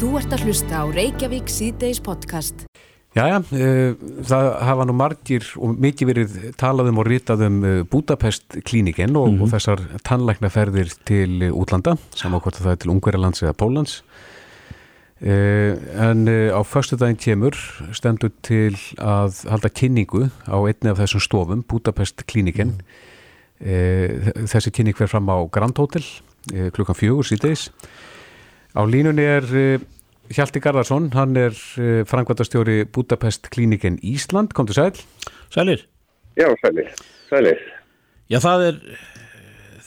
Þú ert að hlusta á Reykjavík síðdeis podcast. Jæja, uh, það hafa nú margir og mikið verið talað um og ritað um uh, Budapest klíniken og, og þessar tannlæknaferðir til uh, útlanda, saman hvort að það er til Ungverjalands eða Pólans. Uh, en uh, á förstu daginn kemur stendur til að halda kynningu á einni af þessum stofum, Budapest klíniken. Uh, þessi kynning fer fram á Grand Hotel uh, klukkan fjögur síðdeis. Á línunni er uh, Hjalti Garðarsson, hann er uh, frangvæntastjóri Budapest klíniken Ísland, kom til sæl. Sælir? Já, sælir, sælir. Já, það er,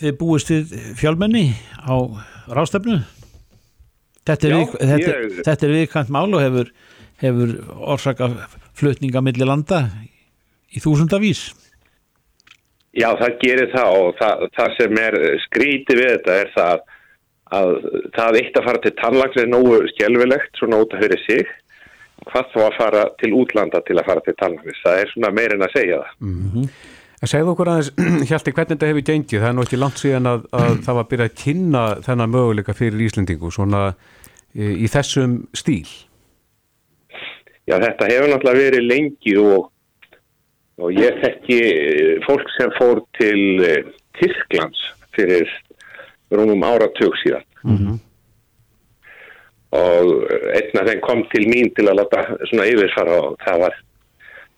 þið búist þið fjálmenni á rástefnu. Þetta er, Já, við, þetta, ég- þetta er viðkvæmt mál og hefur, hefur orsaka flutninga milli landa í þúsundavís. Já, það gerir það og það, það sem er skrítið við þetta er það að það eitt að fara til tannlags er nógu skjálfilegt svona út af fyrir sig. Hvað þá að fara til útlanda til að fara til tannlags? Það er svona meir en að segja það. En segðu okkur aðeins, Hjalti, hvernig þetta hefur gengið? Það er nú ekki langt síðan að, að það var byrjað að kynna þennan möguleika fyrir Íslendingu, svona í, í þessum stíl. Já, þetta hefur náttúrulega verið lengi og, og ég þekki fólk sem fór til eh, Tyrklands fyrir rúmum áratug síðan. Og einn af þeim kom til mín til að láta svona yfirfara og það var,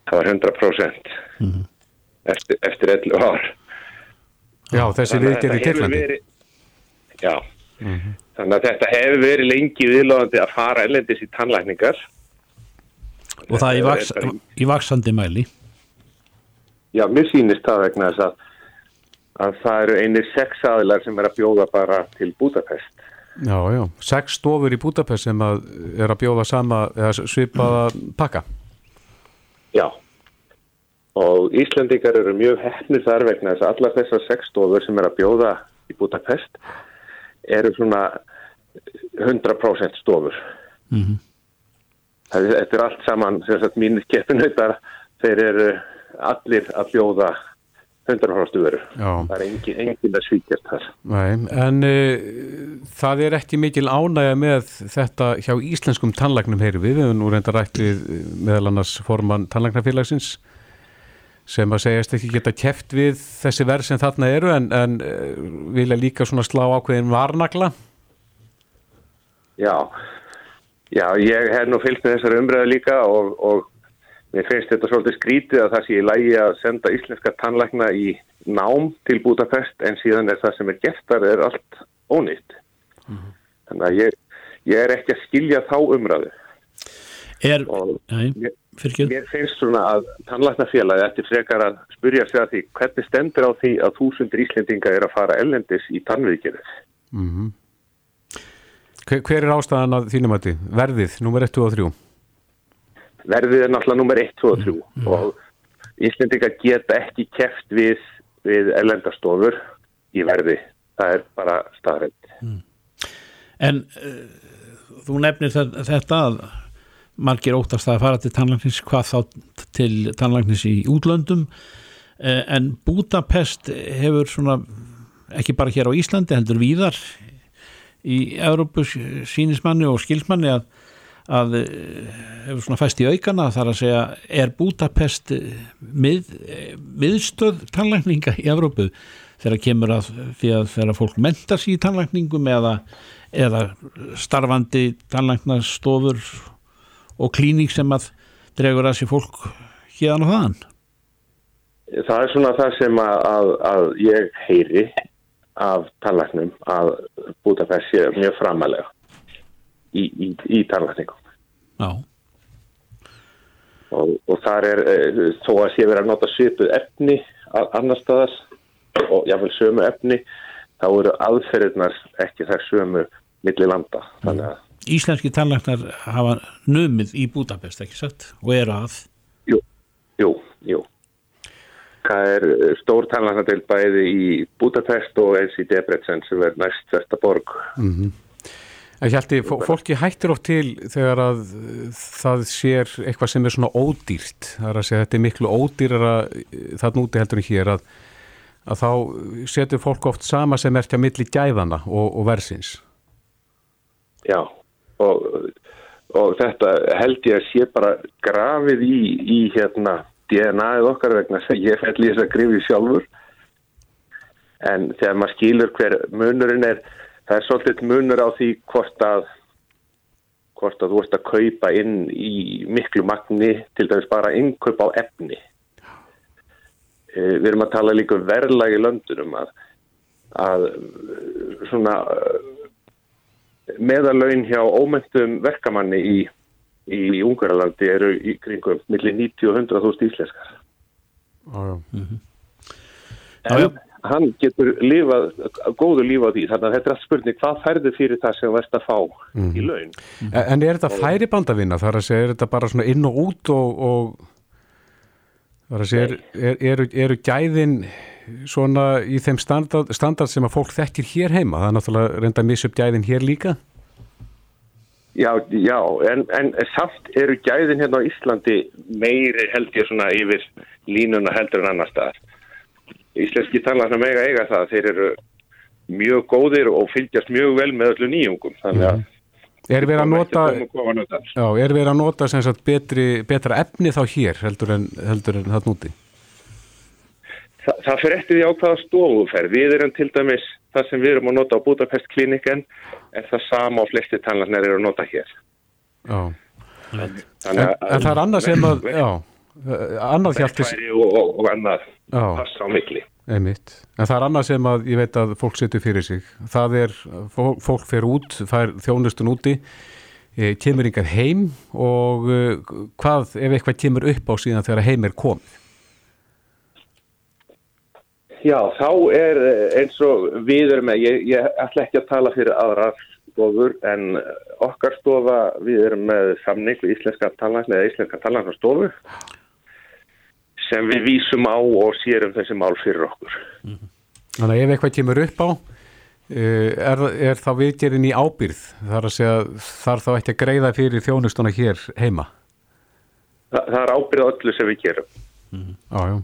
það var 100% eftir, eftir 11 ár. Já, þessi Þannig að viðgerð í þetta hefur Tyrklandi. verið- Já, þannig að þetta hefur verið lengi viðlóðandi að fara ellendis í tannlækningar. Og það í, Þetta er vaks, í vaksandi mæli. Já, mér sýnist það vegna þess að, að það eru einir sex aðilar sem er að bjóða bara til Budapest. Já, já, sex stofur í Budapest sem að er að bjóða sama, svipaða pakka. Já. Og Íslandingar eru mjög hefnir þar vegna þess að allar þessar sex stofur sem er að bjóða í Budapest eru svona 100% stofur. Mhm. Það, þetta er allt saman, sem sagt, mínir keppinautar, þeir eru allir að bjóða 100% vöru. Já. Það er engin, engin að svíkjast þar. Nei, en uh, það er ekki mikil ánægja með þetta hjá íslenskum tannlæknum heyri við, við höfum nú reynda rætt við eh, meðal annars formann tannlæknafélagsins sem að segjast ekki geta keft við þessi verð sem þarna eru en, en uh, vilja líka svona slá ákveðin varnagla. Já, já, ég hef nú fylgst með þessari umræðu líka og, og mér finnst þetta svolítið skrítið að það sé í lægi að senda íslenska tannlækna í nám til Budapest en síðan er það sem er gert þar er allt ónýtt. Þannig að ég, ég er ekki að skilja þá umræðu Er, mér, fyrir mér finnst svona að tannlæknafélagi eftir frekar að spurja sig að því hvernig stendur á því að þúsundir Íslendinga er að fara ellendis í tannviðgerðið. Hver, hver er ástæðan að þínum að þið? Verðið, nummer 1 og 3. verðið er náttúrulega nummer 1, 2 og 3 og Íslendingar geta ekki keft við, við ellendastofur í verði. Það er bara staðrætt. En uh, þú nefnir þe- þetta að margir óttast að fara til tannlæknis hvað þá til tannlæknis í útlöndum uh, en Budapest hefur svona ekki bara hér á Íslandi heldur víðar í Európu sínismanni og skilsmanni að, að eh, hefur svona fæst í aukana þar að segja er Budapest eh, mið, eh, miðstöð tannlækninga í Európu þegar kemur að því að þegar fólk mentar sér í tannlækningum eða, eða starfandi tannlæknastofur og klíník sem að dregur að sér fólk hérna og þaðan? Það er svona það sem að, að, að ég heyri af tannlæknum að Budapest sé mjög framalega í, í, í tannlækningum. Já, Og, og þar er eh, þó að sé verið að nota svipuð efni annar staðar og jáfnvel sömu efni þá eru aðferðirnar ekki þær sömu milli landa. Þannig að íslenski tannlæknar hafa numið í Budapest, ekki satt og eru að Jú, jú, jú. Það er eh, stór tannlæknadeild bæði í Budapest og eins í Debrecen sem er næst versta borg. En Hjalti, fó- fólki hættir oft til þegar að uh, það sér eitthvað sem er svona ódýrt. Það er að segja að þetta er miklu ódýrara þarna úti heldur en hér að, að þá setur fólk oft sama sem er til að milli gæðana og, og versins. Já, og, og þetta held ég að sé bara grafið í, í hérna DNA-ið okkar vegna sem ég fell í þess að grifi sjálfur en þegar maður skýlur hver munurinn er það er svolítið munur á því hvort að hvort að þú ert að kaupa inn í miklu magni til dæmis bara innkaup á efni við erum að tala líka um verðlagi löndunum að, að svona meðalögn hjá ómyndum verkamanni í, í Ungarlandi eru í kringum millir 90 og 100.000 íslenskar Já, Mhm. en Já, já. Hann getur lifað, góðu lífa á því þannig að þetta er allt spurning hvað færðu fyrir það sem ert að fá í laun En en er þetta færi bandavinna? Það er að segja, er þetta bara svona inn og út og, og það er að segja, er, eru, eru gæðin svona í þeim standard, standard sem að fólk þekkir hér heima? Það er náttúrulega reynda að missa upp gæðin hér líka? Já, já, en, en samt eru gæðin hérna á Íslandi meiri held ég svona yfir línuna heldur en annar staðar. Íslenski talarna mega eiga það, þeir eru mjög góðir og fylgjast mjög vel með öllu nýjungum, þannig að Er verið að nota, að já, er verið að nota sem sagt betri, betra efni þá hér heldur en, heldur en það núti? Þa, það fyrir eftir því á hvaða stofu fer. Við erum til dæmis, það sem við erum að nota á Budapest kliniken er það sama og flesti tannlarnir eru að nota hér. Já. Þannig En, en það er annað sem að, já, annað hjaltis, Verkfæri og, og, og annað passa á milli. Einmitt. En það er annað sem að ég veit að fólk setur fyrir sig. Það er, fólk, fer út, fær þjónustun úti, e, kemur yngað heim og e, hvað ef eitthvað kemur upp á síðan þegar heim er komið? Já, þá er eh, eins og við erum með, ég, ég ætla ekki að tala fyrir aðrar stofur en okkar stofa, við erum með samning við íslenska talanlega íslenska talanlega stofu sem við vísum á og sérum þessi mál fyrir okkur. Þannig að ef eitthvað kemur upp á, e, er, er þá viðgerinn í ábyrð? Segja, þarf þá ekki að greiða fyrir þjónustuna hér heima? Þa, það er ábyrð öllu sem við gerum. Já, já.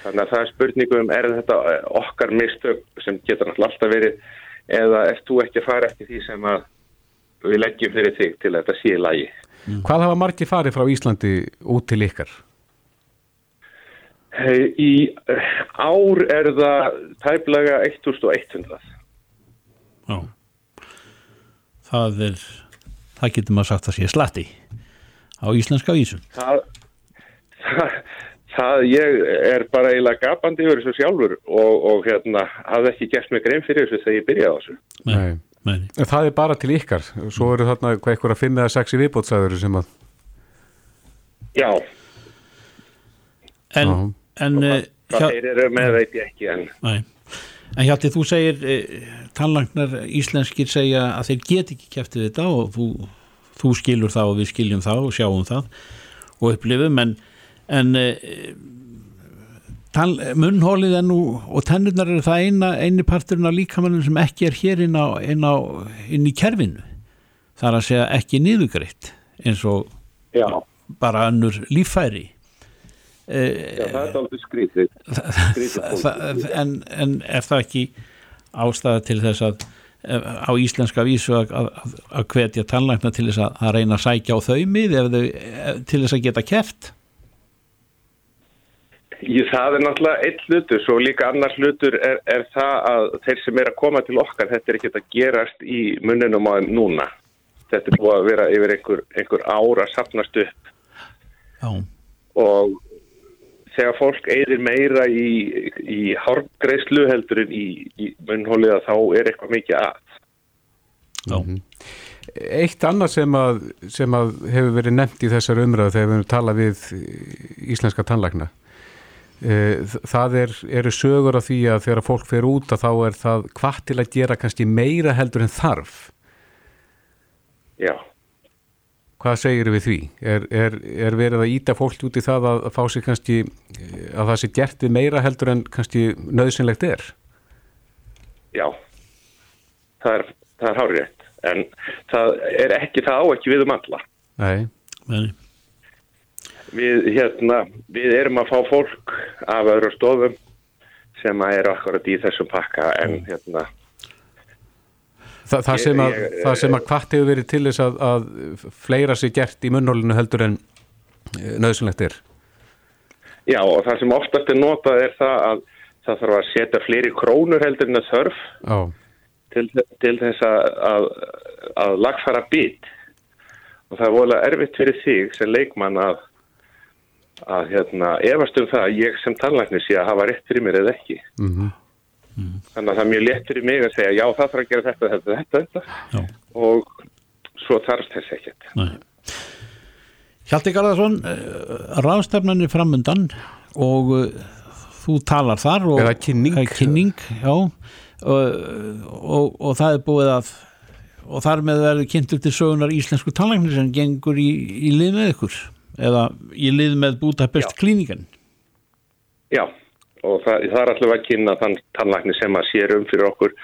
Þannig að það er spurningum, er þetta eh, okkar mistök sem getur alltaf verið eða ert þú ekki að fara eftir því sem við leggjum fyrir þig til að þetta sé í lagi? Hvað hafa margir farið frá Íslandi út til ykkar? Hey, Í eh, ár er það tæplega 1100. Já. Það er, það getur maður sagt að sé slatti á íslenska vísum. Það, það, það, ég er bara eiginlega gapandi yfir þessu sjálfur og, og hérna, hafði ekki gert mig grein fyrir þessu þegar ég byrjaði á þessu. Nei. Nei. En Það er bara til ykkar. Svo eru þarna hvað eitthvað að finna eða sex í viðbótsæður sem að... Já, En, Já. En, eh, hvað þeir eru með veit ég ekki en nei. en Hjalti, þú segir eh, tannlagnar íslenskir segja að þeir get ekki kæftið þetta og þú, þú skilur það og við skiljum það og sjáum það og upplifum en, en eh, munnhólið er nú og tennurnar eru það eina, eini parturinn af líkamannum sem ekki er hér inn, á, inn, á, inn í kerfinu. Það er að segja ekki niðugreitt eins og já, bara önnur líffæri já það er aldrei skrítið. skrítið en, en er það ekki ástæða til þess að eh, á íslenska vísu að, að, að hvetja tannlækna til þess að, að reyna að sækja á þau mið eh, til þess að geta keft Ég, það er náttúrulega einn hlutur, svo líka annar hlutur er, er það að þeir sem er að koma til okkar, þetta er ekki að gerast í munninum á þeim núna. Þetta er búið að vera yfir einhver, einhver ára sapnast upp Já, og þegar fólk eyðir meira í, í hárgreislu heldur en í, í munnhóliða þá er eitthvað mikið að. já, Eitt annað sem að, sem að hefur verið nefnt í þessar umræðu þegar við höfum talað við íslenska tannlækna eh, það er, eru sögur af því að þegar fólk fer út að þá er það hvað til að gera kannski meira heldur en þarf. Já, Hvað segir við því? Er, er, er verið að íta fólk út í það að, að fá sig kannski eh, að það sé gert við meira heldur en kannski nöðsynlegt er? já, það er, það er hárið en það er ekki, það á ekki við um alla. Nei, meni, Við, hérna, við erum að fá fólk af öðru stofum sem að eru akkurat í þessum pakka en hérna, Þa, það, sem að, Ég- það sem að hvart hefur verið til þess að, að fleira sér gert í munnhólinu heldur en nöðsynlegt er. Já, og það sem oftast er notað er það að það þarf að setja fleiri krónur heldur en að þörf til, til þess að, að, að lagfæra bit. Og það er volið erfitt fyrir þig sem leikmann að, að hérna, efast um það að ég sem tannlæknir sé að hafa rétt fyrir mér eða ekki. Mhm. Þannig að það er mjög létt fyrir mig að segja já það þarf að gera þetta, þetta, þetta, þetta Já. og svo þarf þess ekkert. Nei. Hjalti Garðarsson ráðstefnan er framundan og uh, þú talar þar og, Eða kynning. Eh, kynning já, og, og, og það er búið að og þar með verður kynntur til sögunar íslensku talangnir sem gengur í, í lið með ykkur eða í lið með Budapest Já. klínikan Já, og það, það er alltaf að kynna þann tannlækni sem að sér um fyrir okkur.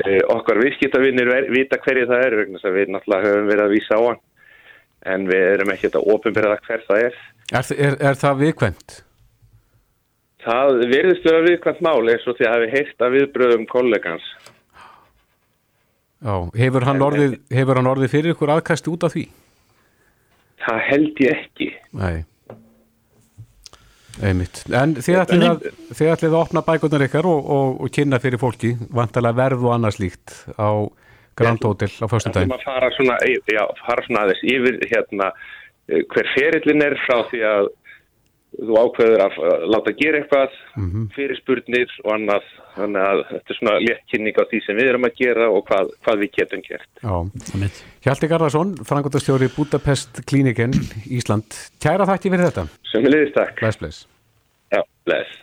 Eh, okkar viðskiptavinnir vita hverju það er vegna þess að við náttúrulega höfum verið að vísa á hann en við erum ekki að ofinbyrða hver það er. Er, er, er það viðkvæmt? Það verðist vera viðkvæmt mál eins og því að hafi heyrt að viðbröðum kollegans. Já, hefur hann, orðið, hefur hann orðið fyrir ykkur aðkast út af því? Það held ég ekki. Nei. Einmitt. En þið ætlið að, ætlið að opna bækurnar ykkar og, og, og kynna fyrir fólki, vantalega verð og annars líkt á Grand Hotel á Það föstudaginn. er að fara svona, já, fara svona aðeins yfir hérna, eh, hver ferillin er frá því að þú ákveður að að láta gera eitthvað, fyrir spurnir og annað, þannig að þetta er svona léttkynning á því sem við erum að gera og hvað, hvað við getum gert. Já. Hjalti Garðarsson, frangotastjóri Budapest Klíniken, Ísland. Kæra þakki fyrir þetta. Sem við liðist takk. Bless, bless. Já, bless.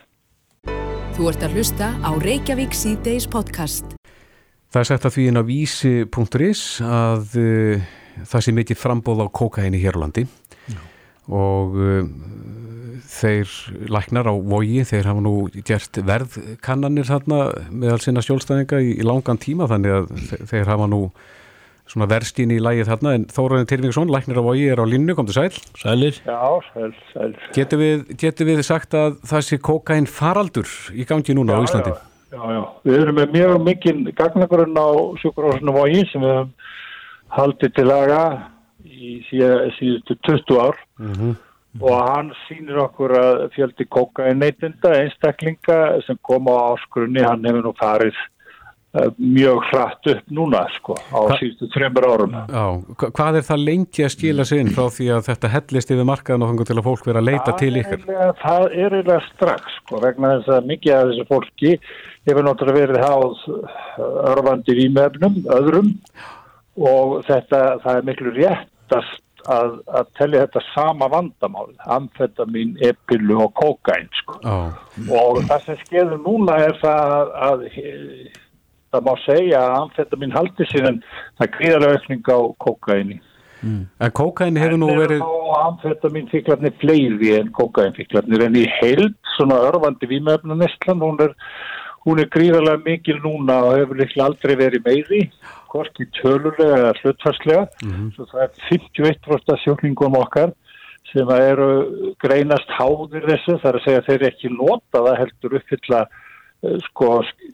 Þú ert að hlusta á Reykjavík C-Days podcast. Það er sett að því inn á vísi.is að uh, það sé mikið frambóð á kókaini hér á landi og uh, þeir læknar á vogi, þeir hafa nú gert verðkannanir þarna meðal sinna skjólstæðinga í, í langan tíma þannig að þe- þeir hafa nú svona verðstíni í lægið þarna en Þóraðin Tyrfingsson, læknar á vogi, er á linnu, komdu sæl. Sælir Já, sæl, sæl. Getur við, getur við sagt að það sé kókain faraldur í gangi núna á Íslandi? Já, já, já. Við erum með mjög mikinn gagnagrunn á sjúkurhásinu Vogi sem við höfum haldið til laga í síðustu 20 ár og hann sýnir okkur að fjöldi kokain neytinda, einstaklinga sem koma á áskrunni, hann hefur nú farið uh, mjög hratt upp núna sko á Hva- síðustu þreymur árum. Já, hva- hvað er það lengi að skila sig inn frá því að þetta hellist yfir markaðan og þangur til að fólk vera að leita til ykkur? Það er Það er eiginlega strax sko, vegna þess að mikið af þessu fólki hefur náttúrulega verið háð uh, örfandi vímefnum, öðrum og þetta, það er miklu réttast að, að telja þetta sama vandamál, amfetamin, epilu og kokain sko. Já, Og það sem skeður núna er það að, að það má segja að amfetamin haldi sér en það gríðarlega aukning á kokaini. en kókain hefur nú verið, amfetaminfíklarnir fleiri en kokainfíklarnir en í heild svona örfandi vímöfnunestlan hún er, hún er gríðarlega mikil núna og hefur líklega aldrei verið meiri hvorki tölulega eða hlutfarslega svo það er 51% af sjóklingum okkar sem eru greinast háðir þessu þar að segja að þeir ekki nota það heldur uppfylla eh, sko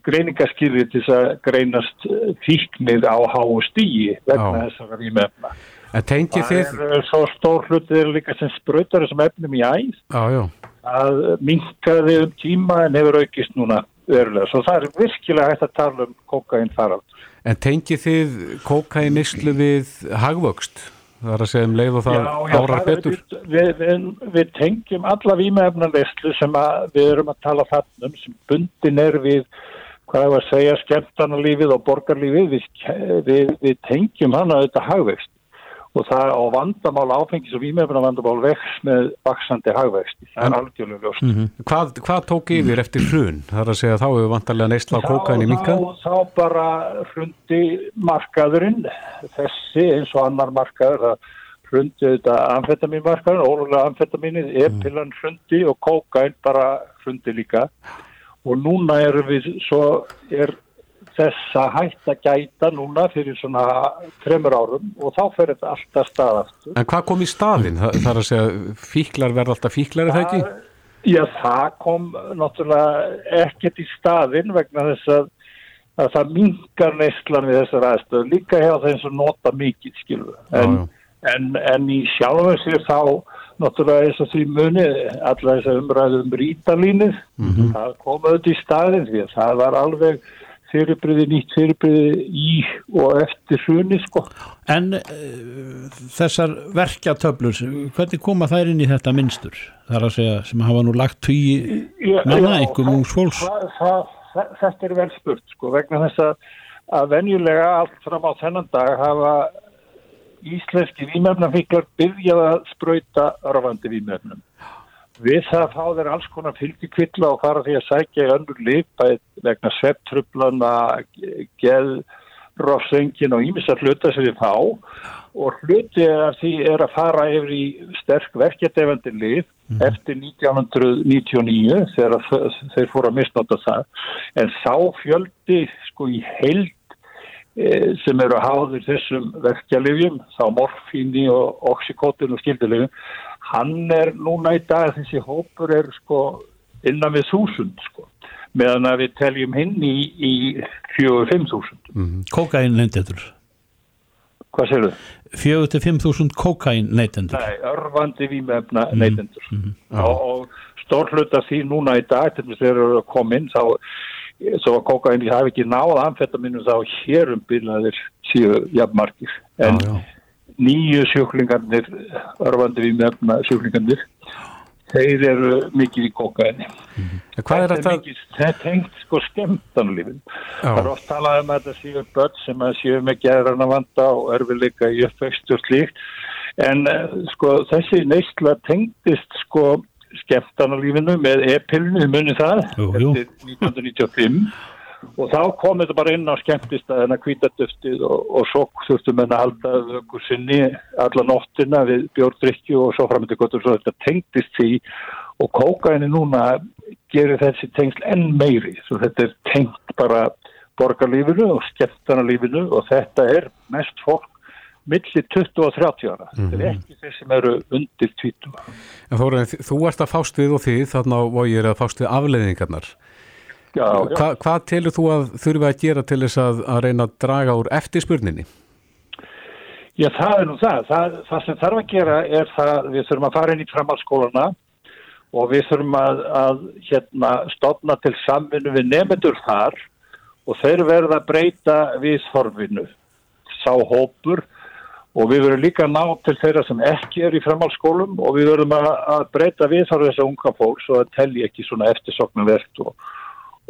greiningaskýrið til þess að greinast eh, fíknir á háu stíi vegna Já. en tengið Það þið, er svo stór hluti er líka sem sprautar þessum efnum í æð. Já, að minkaði um tíma en hefur aukist núna verulega. Svo það er virkilega hægt að tala um kokain farald. en tengið þið kókain nýslu við hagvöxt? Það er að segja um leið og það er- betur. Við, við, við, tengjum alla vímefnarleyslu sem að, við erum að tala þannum sem bundin er við hvað er að segja skemmtanalífið og borgarlífið við, við, við tengjum hana auðvitað hagvext og það á vandamál áfengis og vímefna vandamál vex með vaksandi hagvexti. Það er algjörlega ljóst. Hvað, hvað tók yfir eftir hrun? Það er að segja þá hefur vantarlega neysla á kókain í minka? þá, þá bara hrundi markaðurinn þessi eins og annar markaður það hrundi þetta amfetaminmarkaðurinn ólulega amfetaminið, epilan hrundi og kókain bara hrundi líka og núna erum við svo er þess að hætta gæta núna fyrir svona tremur árum og þá fer þetta alltaf staðast En hvað kom í staðinn? Það, það er að segja fíklar verða alltaf fíklar, það ekki? Já, það kom náttúrulega ekkert í staðinn vegna þess að að það mingar neyslan við þessar aðstöðu líka hjá þeim sem nota mikið skilur en, en, en í sjálfum sér þá náttúrulega eins og því muni alla þess að umræðu um rítalínið mm -hmm. það kom auðvitað í staðin því að það var alveg fyrirbriði, nýtt fyrirbriði í og eftir hruni sko. En uh, þessar verkjatöflur, hvernig koma þær inn í þetta minnstur? Það er að segja sem hafa nú lagt tugi manna, einhverjum úr fólks. Þetta er vel spurt sko vegna þess að, að venjulega allt fram á þennan dag hafa íslenski výmefnafíklar byrjað að spröyta örfandi výmefnum. Við það fá þeir alls konar fylgjikvilla og fara því að sækja í önnur lip vegna svepptrublana, geðrofsengin og ímissa hluta sem við fá og hluti af því er að fara yfir í sterk verkjadefandi lif mm. eftir 1999 þegar þeir fóru að misnáta það en sá fjöldi sko í heild e, sem eru að háður þessum verkjalifjum, þá morfíni og oxykótin og skildilifjum hann er núna í dag þessi hópur er sko innan við þúsund sko meðan að við teljum hinn í, í 4-5 þúsund mm. Kokain nefndir Hvað sér þau? 4-5.000 kokain neytendur Nei, örfandi výmefna mm. neytendur mm -hmm. og, og stórluta því núna í dag til þess að þeir eru að koma inn þá svo að kokain hafi ekki náða amfetaminu þá hérum byrjaðir síðu jafnmarkir en já, já. Nýju sjúklingarnir örfandi výmefna sjúklingarnir þeir eru mikið í kokaini mm -hmm. þetta er mikið þetta hengt sko skemmtanlífin það er oft talað um að þetta séu börn sem að séu með gerðarna vanda og erfiðleika í uppvextu og slíkt. En eh, sko þessi neysla tengdist sko skemmtanlífinu með e-pillinu, munið það? Jú, jú. eftir 1995 og þá kom þetta bara inn á skemmtist að hennar kvítaduftið og, og svo þurftum hennar að halda okkur sinni alla nóttina við bjórndrykju og svo framöndi gott og svo þetta tengdist því og kókaini núna gerir þessi tengsl enn meiri svo þetta er tengt bara borgarlífinu og skemmtanarlífinu og þetta er mest fólk millir 20 og 30 ára mm -hmm. þetta er mhm. ekki þeir sem eru undir 20 En Þóra, þú ert að fást við og því þannig að ég er að fást við afleiðingarnar Já, já. Hva, hvað telur þú að þurfa að gera til þess að, að reyna að draga úr eftirspurninni? Já, það er nú það. það. Það sem þarf að gera er það við þurfum að fara inn í framhalskólana og við þurfum að, að hérna, stopna til samvinnu við nefndur þar og þeir verða að breyta við þorfinu, sá hópur og við verðum líka ná til þeirra sem ekki er í framhalskólum og við verðum að, að breyta við þar þess að unga fólk svo að telli ekki svona eftirsoknum verkt og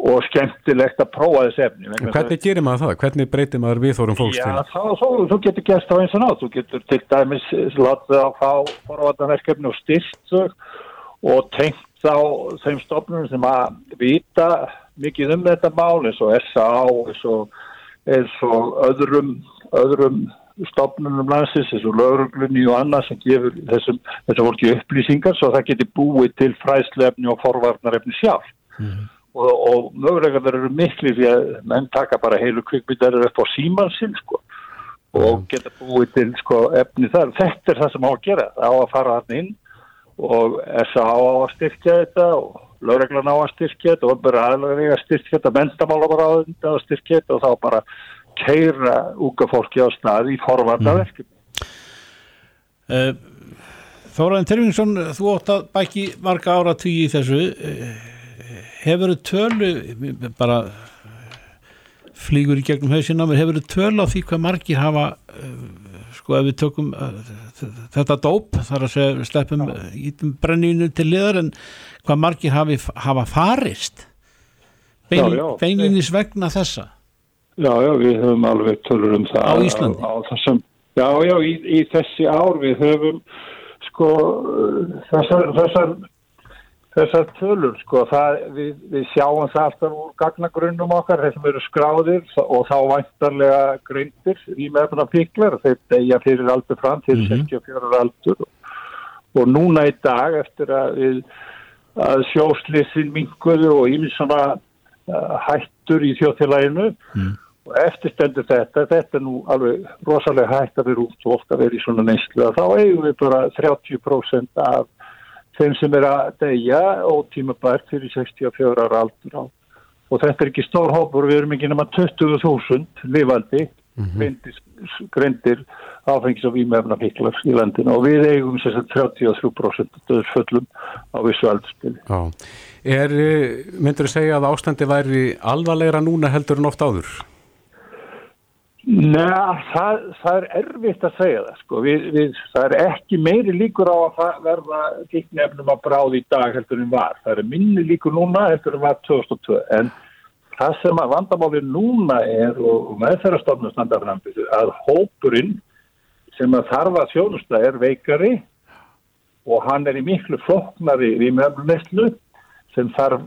og skemmtilegt að prófa þessi efni. En hvernig gerir maður það? Hvernig breytir maður viðþórum fólks til? Já, þá, þú getur gert á eins og nátt. Þú getur til dæmis látið fá forvartanverkefni og styrst og tengt þá þeim stofnunum sem að vita mikið um þetta mál eins og SA eins og, eins og öðrum, öðrum stofnunum landsins eins og lauruglunni og annað sem gefur þessum, þessum fólki upplýsingar svo það getur búið til fræslefni og forvarnarefni sjálf. Mm og, og mögulega þeir eru miklu því að menn taka bara heilu kvikmyndar upp á símansinn sko og geta búið til sko efni þar. Þetta er það sem á að gera, það á að fara hann inn og SA á að styrkja þetta og lögreglan á að styrkja þetta og bara aðlega að styrkja þetta, mentamála bara á að styrkja þetta og þá bara keira úka fólki á stað í forvarnaverkjum. Mm. Uh, Þóraðin Tervingsson, þú ótt að bæki marga ára tíu í þessu uh, hefur þau tölu bara flýgur í gegnum hausin á mér, hefur þau tölu á því hvað margir hafa sko ef við tökum þetta dóp þar að segja við sleppum ítum brenninu til liðar en hvað margir hafi, hafa farist? Bein, beinlinis vegna þessa? Já, já, við höfum alveg tölur um það á Íslandi? á, á þessum, Já, já, í, í þessi ár við höfum sko þessar, þessar þessar tölur sko það, við, við sjáum það alltaf úr gagnagrunnum okkar þessum eru skráðir og þá væntarlega gründir í meðbuna píklar þeir degja fyrir aldur fram til mm -hmm. 64 aldur og núna í dag eftir að, við, að sjóslissin minguðu og ímins svona uh, hættur í þjóðtilæginu mm. og eftirstendur þetta þetta er nú alveg rosalega hætt að vera út og ofta verið í svona neyslu þá eigum við bara 30% af þeim sem er að deyja ótímabært fyrir 64 ára aldur á og þetta er ekki stór hópur, við erum ekki nema 20.000 lifaldi mm -hmm. greindir áfengis og výmefna fíklar í landinu og við eigum að 33% döðsföllum á vissu aldurspili. Já. Er, eh, myndur þú segja að ástandi væri alvarlegra núna heldur en oft áður? Nei, það, það er erfitt að segja það sko, við, við, það er ekki meiri líkur á að verða fíknefnum að bráði í dag heldur en var, það er minni líkur núna heldur en var 2002 en það sem að vandamálið núna er og meðferðarstofnum standarframbið að hópurinn sem að þarfa þjónusta er veikari og hann er í miklu floknari í meðlumneslu sem þarf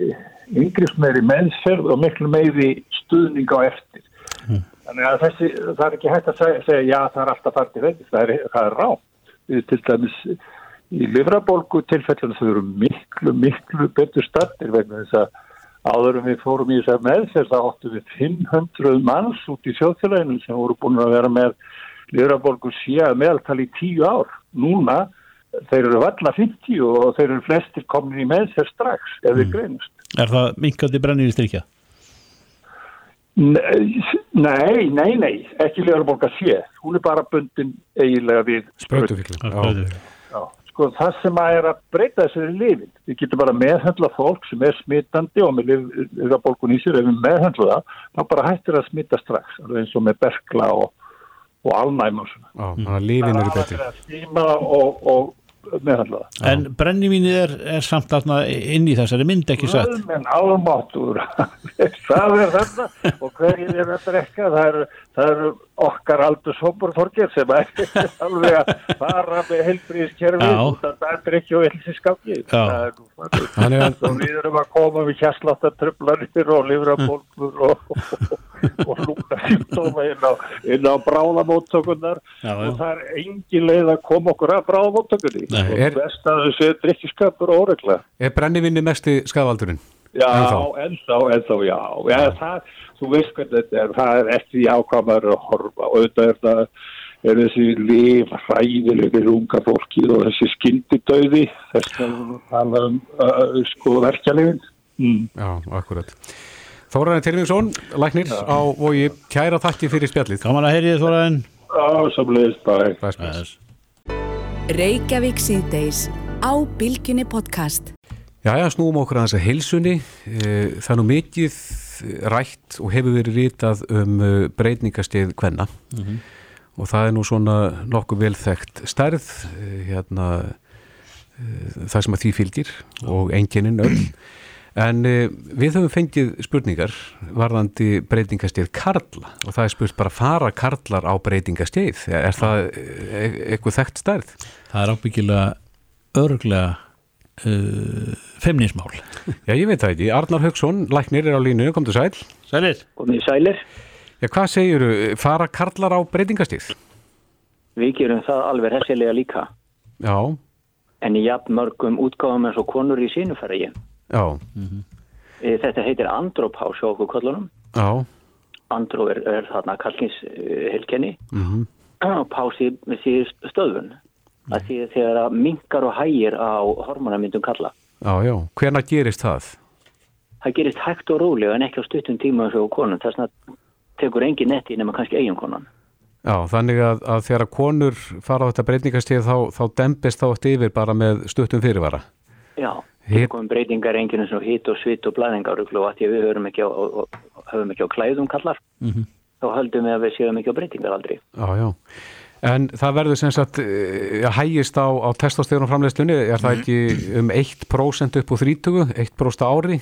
yngriðs meiri meðferð og miklu meiri stuðning á eftir mm. Þannig að þessi, það er ekki hægt að segja, segja já það er alltaf fært í veitist, það er, er rátt. Til dæmis í livrabólgu tilfellinu þau eru miklu, miklu betur startir vegna þess að áðurum við fórum í þess að meðferð það óttu við 500 manns út í sjóðfélaginu sem voru búin að vera með livrabólgu síðan meðaltali í tíu ár. Núna þeir eru valla 50 og þeir eru flestir komin í meðferð strax ef við mm. greinust. Er það minkandi strykja? Nei, nei, nei, ekki Leðurborga sé, hún er bara bundin eiginlega við spröytufíklu. Sko það sem að er að breyta þessari lifin, við getum bara meðhendla fólk sem er smittandi og með Leðurborgun í sér, ef við meðhendla það, þá bara hættir að smitta strax, eins og með berkla og, og alnæm og svona. Já, lifin eru betri. Það er að stíma og, og meðhandlaða. En brennivínið er, er samt aðna inn í þessari mynd ekki satt? Menn álmáttur það er þetta og hverjir er þetta rekka það eru er okkar aldur sóburþorgir sem er alveg að fara með heilbríðiskerfi og það er ekki á elsinskapki það er og við erum að koma við kjærsláttartröflanir og livrabólkur og, og, og lúna símtóma inn á, á bráðamóttökunar og það er engin leið að koma okkur að bráðamóttökunni. Og best að þessu er drikkiskapur og óregla. Er brennivinni mesti skafaldurinn? Já, ennþá, ennþá, já, já það þú veist hvernig þetta er, það er eftir ákvæmar að horfa. Og auðvitað er það er þessi lif hræðilegir unga fólki og þessi skyndidauði þess að tala um uh, sko verkjalið mm. Já, akkurat. Þóraðin Tilvingsson, læknir Já. á vogi, kæra þakki fyrir spjallið. Gaman að heyrið Þóraðin Já, samleist, bæ Reykjavík síðdeis á Bilginni podcast Já, já, snúum okkur að þess að heilsunni. Eh, það er nú mikið rætt og hefur verið ritað um uh, breytingastegð hvenna mm -hmm. og það er nú svona nokkuð velþægt stærð uh, hérna það sem að því fylgir og enginin öll. En við höfum fengið spurningar varðandi breytingastegð Karla. Og það er spurt bara fara Karlar á breytingastegð er það eitthvað þekkt stærð? Það er ábyggilega örglega uh, femninsmál Já, ég veit það ekki. Arnar Högson, læknir er á línu, kom til sæl. Sælir. Komið sælir. Já, hvað segir þú? Fara karlar á breytingastíð? Við gerum það alveg hessilega líka. Já. En í jafn mörgum útgáðum eins og konur í sínufæri. Já. Mm -hmm. Þetta heitir andrópás á okkur kollunum. Já. Andró er, er þarna kallins uh, helkenni. Mm -hmm. Og pási með síður stöðun að því þegar að mingar og hægir á hormonamyndum kalla. Já, já, hvena gerist það? Það gerist hægt og rólega en ekki á stuttum tíma eins og konun, þess að tekur engin netti nema kannski eigin konan. Já, þannig að, að þegar konur fara á þetta breytingastíð þá, þá dempist þá eftir yfir bara með stuttum fyrirvara? Já, það komum breytingar enginn eins og hitt og svitt og blæðingar og að við höfum ekki á, ekki á klæðum kallar, mm -hmm. þá höldum við að við séum ekki á breytingar aldrei. Já, já. En það verður sem sagt eh, hægist á, á testóstegunum framleiðslunni, er það ekki um 1% upp úr 30, 1% ári?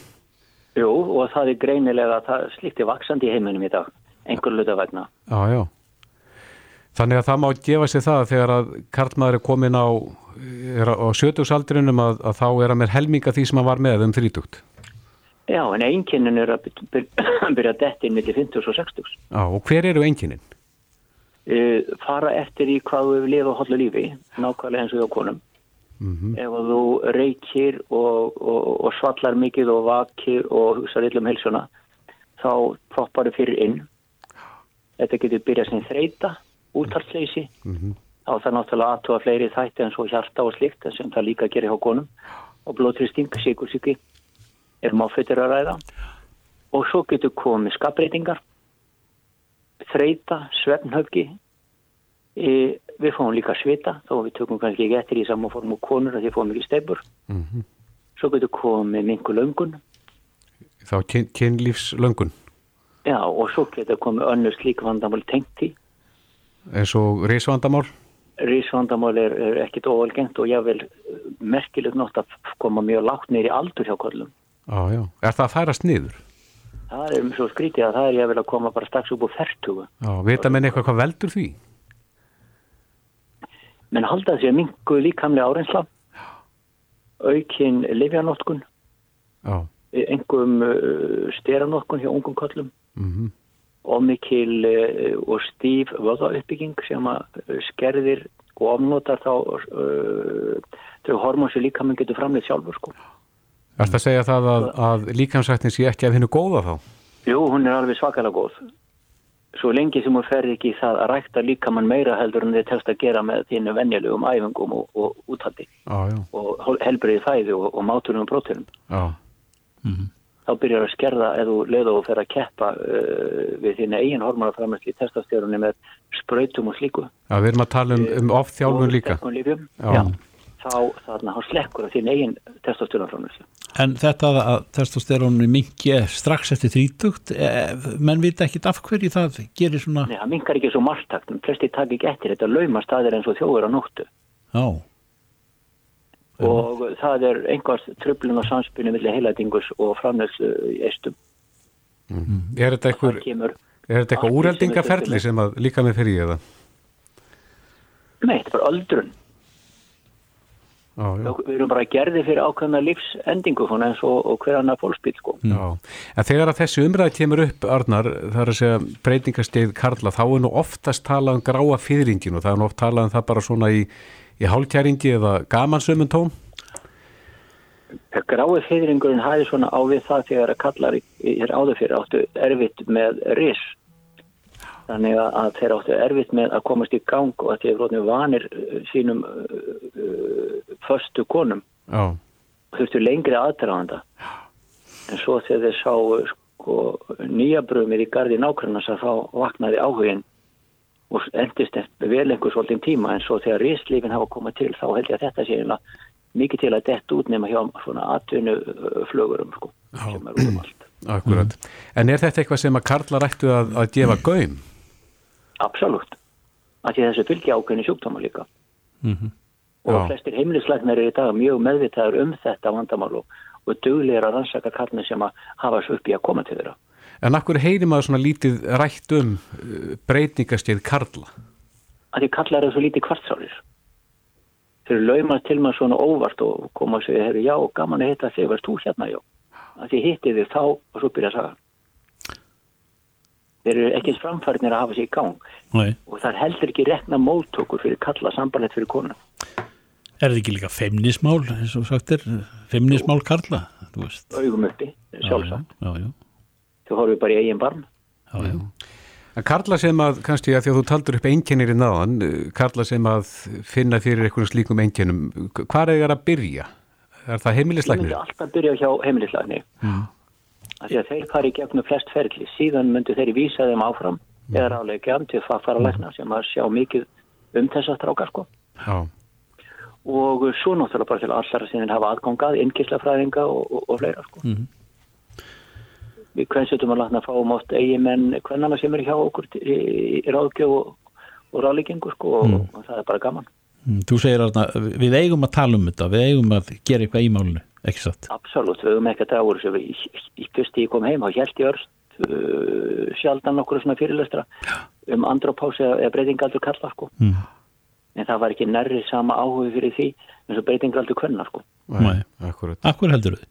Jú, og það er greinilega að það slíkti vaksandi í heiminum í dag, einhver luta vegna. Já, já. Þannig að það má gefa sér það þegar að karlmaður er komin á, á sjötugsaldrinum að, að þá er að mér helminga því sem hann var með um 30. Já, en einnkynnin er að byrja dætt inn með 50 og 60. Já, og hver eru einnkynnin? Uh, fara eftir í hvað við lifa hóllu lífi, nákvæmlega eins og hjá konum. Mm -hmm. ef þú reykir og, og, og svallar mikið og vakir og hugsaður yllum helsuna þá proppar þau fyrir inn. Þetta getur byrjað sem þreita úttalsleysi mm -hmm. þá það er náttúrulega aðtóa fleiri þætti en svo hjarta og slikt sem það líka gerir hjá konum. Og blótristing, síkursíki er máfittir að ræða. Og svo getur komið skapreitingar, þreita, svefnhöfgi, e, við fáum líka svita, þó við tökum kannski ekki eftir í samanform og konur að því fáum ekki steipur. Mm -hmm. Svo getur komið mingu löngun. Þá kyn, kynlífslöngun? Já, og svo getur komið önnur slík vandamál tengt í. En svo reysvandamál? Rísvandamál er, er ekkit óvalgengt og ég vil merkilegt nátt að koma mjög lágt neyri aldur hjá kollum. Já, já. Er það að færast niður? Það er svo skrítið að það er ég að koma bara strax upp úr færtugu. Já, vita menn eitthvað hvað veldur því? Menn halda þessi að mingu líkamlega árensla, aukinn livjanótkun, engum uh, steranótkun hjá ungum kollum. Mm og mikil uh, og stíf vöðauppbygging sem að skerðir og ofnotar þá uh, þau hormón sem líkaminn getur framleitt sjálfur sko. Er þetta að segja það að, að líkamsrættin sé ekki af hennu góða þá? Jú, hún er alveg svakalega góð. Svo lengi sem hún fer ekki það að rækta líkamann meira heldur en þið telst að gera með þínu venjulegum æfingum og, og úthaldi og helbriði fæði og, og mátunum og bróttunum. Já. Mm -hmm þá byrjar að skerða eða leða og fer að keppa uh, við þínu eigin hormonaframæsli í testastjórunni með spröytum og slíku. Já, við erum að tala um, um oft þjálfun líka. Já. já, þá þarna hann slekkur þínu eigin testastjórunaframæsli. En þetta að testastjórunni mingi strax eftir þrítugt, eh, menn vita ekki af hverju það gerir svona... Nei, það mingar ekki svo margtakt, en flesti takk ekki eftir þetta laumast aðeins eins og þjóður á nóttu. Já og það er einhvers tröflun og samspilni millir heilætingus og framlegslu eistum mm. Er þetta eitthvað úreldingaferli sem að líka með fyrir ég það? Nei, þetta er bara öldrun Já, við erum bara gerði fyrir ákveðna lífsendingu eins og, og hver annar fólksbíl sko. en þegar að þessi umræði kemur upp Arnar, það er að segja breytingastegð Karla, þá er nú oftast talað um gráa fyrringin og það er nú oft talað um það bara svona í í hálkjæringi eða gamansömmun tón? Grái fyrringurinn hæði svona á við það þegar að kallar er áður fyrir áttu erfitt með ris þannig að þeir áttu erfitt með að komast í gang og að þeir eru vanir uh, sínum uh, uh, förstu konum og þurftu lengri aðdraðanda en svo þegar þeir sá sko, nýja brömið í gardi nákvæmlega þá vaknaði áhugin og endist vel einhver svolítið tíma en svo þegar rislífin hafa komað til þá held ég að þetta sé mikið til að detta út nema hjá svona atvinnuflögurum sko, sem er út um allt. Akkurat. En er þetta eitthvað sem að Karla rættu að, að gefa gaum? Absolut. Að því þessu fylgja ákveðni sjúkdóma líka. Mm -hmm. Og flestir heimilisleiknar er í dag mjög meðvitaður um þetta vandamál og, og duglegar að rannsaka karni sem að hafa svo upp í að koma til þeirra. En akkur heyri maður svona lítið rætt um uh, breytingastíð Karla? Að því Karla eru svo lítið kvartsálir. Þeir eru laumast til maður svona óvart og koma og segja, já, gaman að hitta þig, verðst þú hérna, já. Að því hitti þig þá og svo byrja að saga. Þeir eru ekkert framfærnir að hafa sér í gang. Nei. Og það heldur ekki rekna móttökur fyrir Karla, sambarlegt fyrir konar. Er þetta ekki líka femnismál, eins og sagt er, femnismál Karla? Augum uppi, sjálfsagt. Já, já, já þú horfið bara í eigin barn Já, já En Karla sem að, kannski að því að þú taldur upp einkennir í náðan, Karla sem að finna fyrir einhvern slíkum einkennum, hvað er það að byrja? Er það heimilislegnir? Ég myndi alltaf byrja hjá heimilislegnir. Mm. Því að þeir fari gegnum flest ferli, síðan myndu þeir vísa þeim áfram mm. eða gæm til að fara að lækna sem að sjá mikið um þess að stráka sko. Já. Og svo náttúrulega bara til allar að sinni hafa aðgangað, innkíslafræðinga og, og, og fleira sko. Mm við kvennsötum að látna að fá mótt eigimenn hvernana sem er hjá okkur í, í ráðgjöf og, og ráðlíkingu sko, mm. og, það er bara gaman mm, Þú segir að við eigum að tala um þetta við eigum að gera eitthvað í málunum ekki satt? Absolut, við eigum ekki að draga úr þessu í, í, í fyrsti ég kom heim og held ég örst uh, sjaldan okkur svona fyrirlestra um andrópási eða breytingaldur kalla sko mm. en það var ekki nærri sama áhugi fyrir því eins og breytingaldur kvenna sko Nei, akkur heldur þau?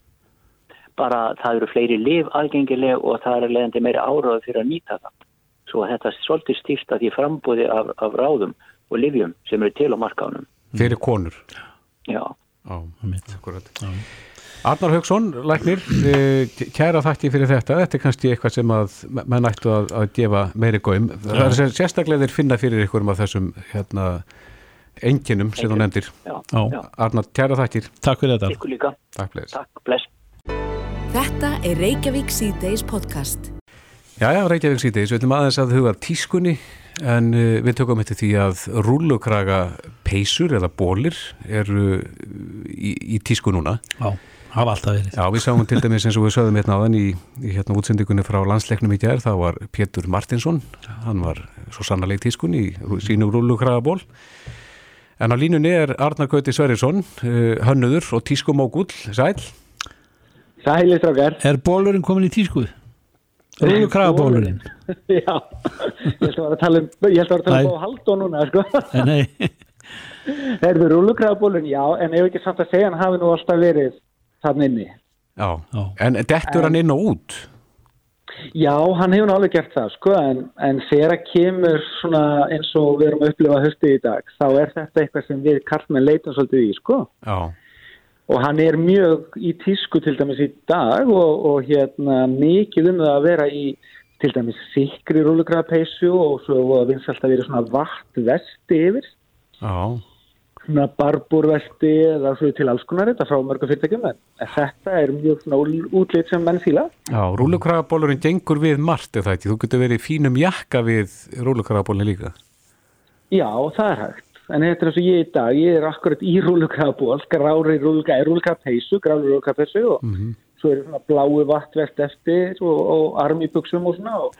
bara það eru fleiri liv algengileg og það er leiðandi meiri áráð fyrir að nýta það. Svo þetta er svolítið stýrt að því frambúði af, af ráðum og livjum sem eru til á markánum. Fyrir konur? Já. Á, akkurat. Já. Arnar Haugsson, læknir, eh, kæra þakki fyrir þetta. Þetta er kannski eitthvað sem að mann ættu að, að gefa meiri góðum. Það er sérstaklega þeir finna fyrir ykkurum af þessum hérna, enginum sem þú nefndir. Já. Arnar, kæra þakkir. Takk fyrir þetta. Takk líka. Takk, bless. Takk, bless. Þetta er Reykjavík C-Days podcast. Jæja, Reykjavík síðdeis, við ætlum aðeins að huga tískunni en uh, við tökum eftir því að rúlukraga peysur eða bólir eru uh, í, í tísku núna. Já, hafa alltaf verið. Já, við sáum til dæmis eins og við sögðum hérna áðan í, í hérna útsendingunni frá landsleiknum í gerð, það var Pétur Martinsson, hann var svo sannarleik tískun í sínum rúlukraga ból. En á línunni er Arnar Gauti Sverrisson, uh, hönnuður og tískumógull, sæl. Sæli strákar. Er bólurinn komin í tískuð? Rúlu kragabólurinn? Já, ég held að vera að tala um, ég held að vera að tala um á haldó núna, sko. Nei, Herðu, rúlukrafabólun, já, en ef ekki samt að segja hann hafi nú alltaf verið þann inni. Já, Já. en dettur hann inn og út? Já, hann hefur nú alveg gert það, sko, en, en þegar kemur svona eins og við erum að upplifa höstið í dag, þá er þetta eitthvað sem við karlmenn leitum svolítið í, sko. Já, Og hann er mjög í tísku til dæmis í dag og, og hérna mikið um það að vera í til dæmis sikri rúlugrafapeysu og svo að vinsalt að vera svona vatn vesti yfir. já, svona barbúrveldi eða svo til alls konar þetta frá mörgum fyrirtækjum. En þetta er mjög svona útlit sem menn fíla. Já, rúlukragabólurinn gengur við margt eða ekki, þú getur verið fínum jakka við rúlukragabólinn líka. já það er hægt en þetta er eins og ég í dag, ég er akkurat í rúlukraból grári rúlukrab, rúlukrabpeysu grári rúlukrabpeysu og svo er svona bláu vattvest eftir og, og armibuxum og svona og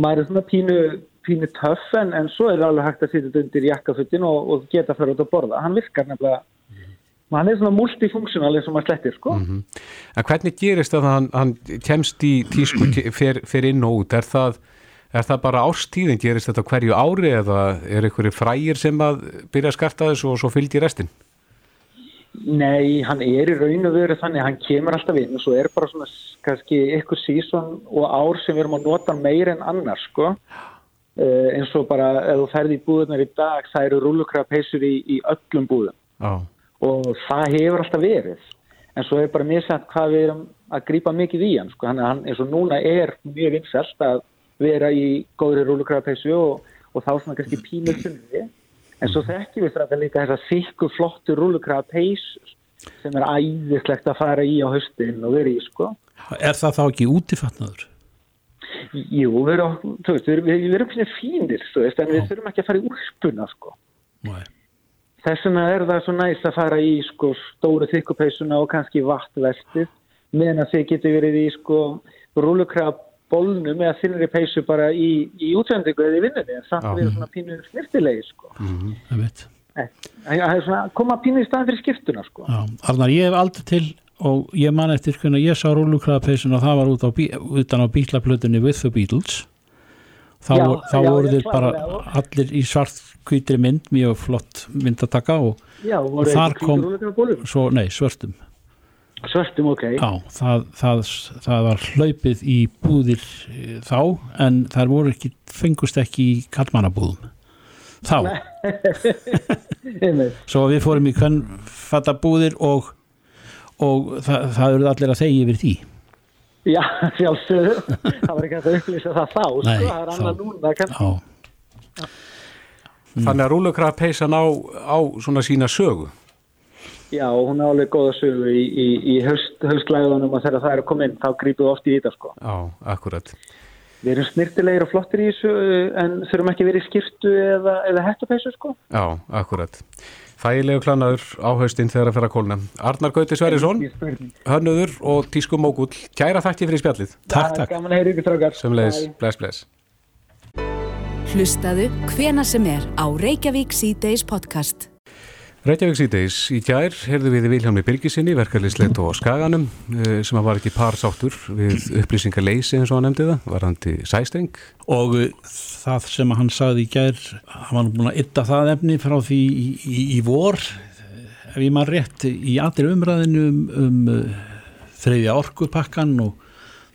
maður er svona pínu, pínu töff en, en svo er alveg hægt að sitja þetta undir jakkafuttin og, og geta fara út að borða. Hann virkar nefnilega hann er svona multifunktional eins og maður slettir sko. En hvernig gerist að hann, hann kemst í tísku, fer, fer inn og út? Er það, er það bara ástíðin? Gerist þetta hverju ári eða er einhverju frægir sem að byrja að skarta þessu og svo fylgdi restin? Nei, hann er í raun og veru þannig hann kemur alltaf inn og svo er bara svona kannski eitthvað sísón og ár sem við erum að nota meir en annars sko. Uh, eins og bara ef þú ferði í búðunar í dag það eru rúlukrapeysur í, í öllum búðum. Já, og það hefur alltaf verið. En svo er bara misætt hvað við erum að grípa mikið í hann sko. Hann, hann eins og núna er mjög vinsælt að vera í góðri rúlukrapeysu og, og þá svona kannski pínu þunni en svo þekkjum við þetta líka þessar þykku flottu rúlukrapeysur sem er æðislegt að fara í á höstin og vera í sko er það þá ekki útifatnaður? Jú, við erum, veist, við erum, við erum fínir, veist, en við þurfum ekki að fara í úrspuna, sko. Þess vegna er það svo næst að fara í, sko, stóru þykkupeysuna og kannski vattvestið, meðan að þið getur verið í, sko, rúlukrab bólnum eða þinnri peysu bara í, í útsendingu eða í vinnunni, en samt að vera svona pínu snirtilegi, sko. Eh, Það er svona að koma pínu í staðan fyrir skiptuna, sko. Já, Arnar, ég hef aldrei til og ég man eftir hvernig ég sá rúlukraðapeysun og það var út á, bí- utan á bílaplutunni With the Beatles. Þá, Já, þá já, voru þeir bara allir í svart hvítri mynd, mjög flott myndataka og Já, Og þar kom- svo, nei, svörtum Svörtum, ok. Já, það, það, það var hlaupið í búðir eh, þá en þær voru ekki, fengust ekki í kallmannabúðum þá, svo við fórum í hvern fatta búðir og, og það, það eru allir að þegja yfir því Já, sjálfsögðu. það var ekki að upplýsa það þá, sko. Nei, það er annað núna, kannski. Já, þannig að rúlukragapeysan á, á svona sína sögu. Já, hún er alveg góða sögu í, í, í höst, höstlæðunum og þegar það er að koma inn, þá við oft í þetta, sko. Já, akkurat. Við erum snirtilegir og flottir í þessu, en þurfum ekki verið í skirtu eða, eða hettupeysu, sko. Já, akkurat. Þægilegu klannaður á haustinn þegar að fer að kólna. Arnar Gauti spurning. hönnuður og tískumógull. Kæra þakki fyrir spjallið. takk, takk Gaman að heyra ykkur, strákar. Semleis, Bye. bless, bless. Hlustaðu hvena sem er á Reykjavík C-Days podcast. Reykjavík síðdeis í gær heyrðu við Viljámi Birgisinni, verkefliðsleit og Skaganum eh, sem var ekki parsáttur við upplýsingarleysi eins og hann nefndi það, varandi sæstreng. og uh, það sem hann sagði í gær hann var búin að ytta það efni frá því í, í, í vor ef ég maður rétt í allir umræðinu um, um uh, þriðja orkupakkan og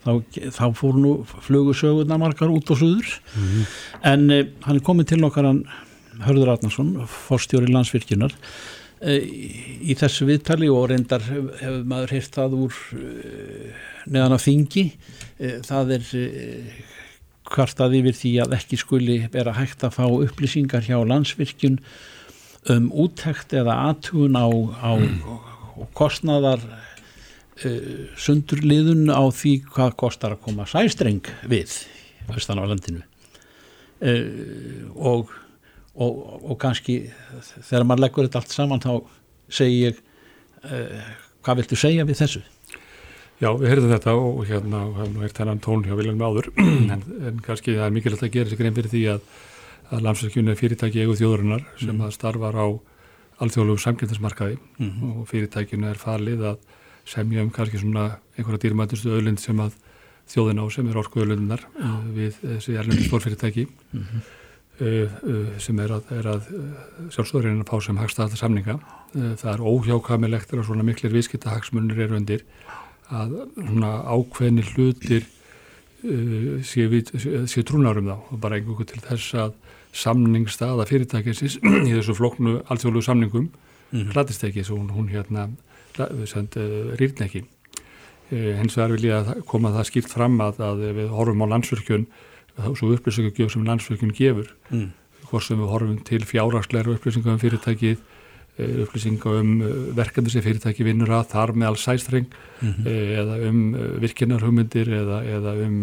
þá, þá fór nú flugusögurnar margar út og suður. En uh, hann er komin til okkar hann Hörður Arnarsson, forstjóri landsvirkjunar. Uh, í þessu viðtali og reyndar hefur maður heyrt það úr uh, neðan af þingi uh, það er kvartað yfir því að ekki skuli vera hægt að fá upplýsingar hjá landsvirkjun um úttekt eða aðtugun á, á kostnaðar uh, sundurliðun á því hvað kostar að koma sæstreng við austan á landinu. Uh, og, og, og kannski þegar maður leggur þetta allt saman þá segi ég uh, hvað viltu segja við þessu? Já, við heyrðum þetta og hérna og hefum heirt þennan tón hjá Viljan Máður en, en kannski það er mikilvægt að gera sig grein fyrir því að, að landsverkjunni er fyrirtæki eigu þjóðurinnar sem mm. að starfar á alþjóðlegu samkynnsmarkaði mm -hmm. og fyrirtækinu er farlið að semja um kannski svona einhverja dýrmætustu öðlind sem að þjóðin á sem er orku öðlindunar uh, við þessi erlendu stórfyrirtæki mm -hmm. Uh, uh, sem er að, að sjálfsöðurinn að fá sem hagstaða samninga. Það er óhjákamilegt að svona miklir viðskiptahagsmunir eru undir að svona ákveðni hlutir uh, sé, sé trúnarum þá og bara einhverju til þess að samningstaða fyrirtækisins í þessu floknu alþjóðlu samningum mm -hmm. hlætist ekki svo hún, hún hérna uh, rýrn ekki uh, hens vegar vil ég að koma það skipt fram að, að við horfum á landsverkjun þá svo upplýsingugjöf sem landsverkjun gefur mm. hvort sem við horfum til fjárhagsleira upplýsingum fyrirtækið Eh, upplýsinga um eh, verkefni sem fyrirtæki vinnur að þar með alls sæstreng mm -hmm. eða um virkinarhugmyndir eða, eða um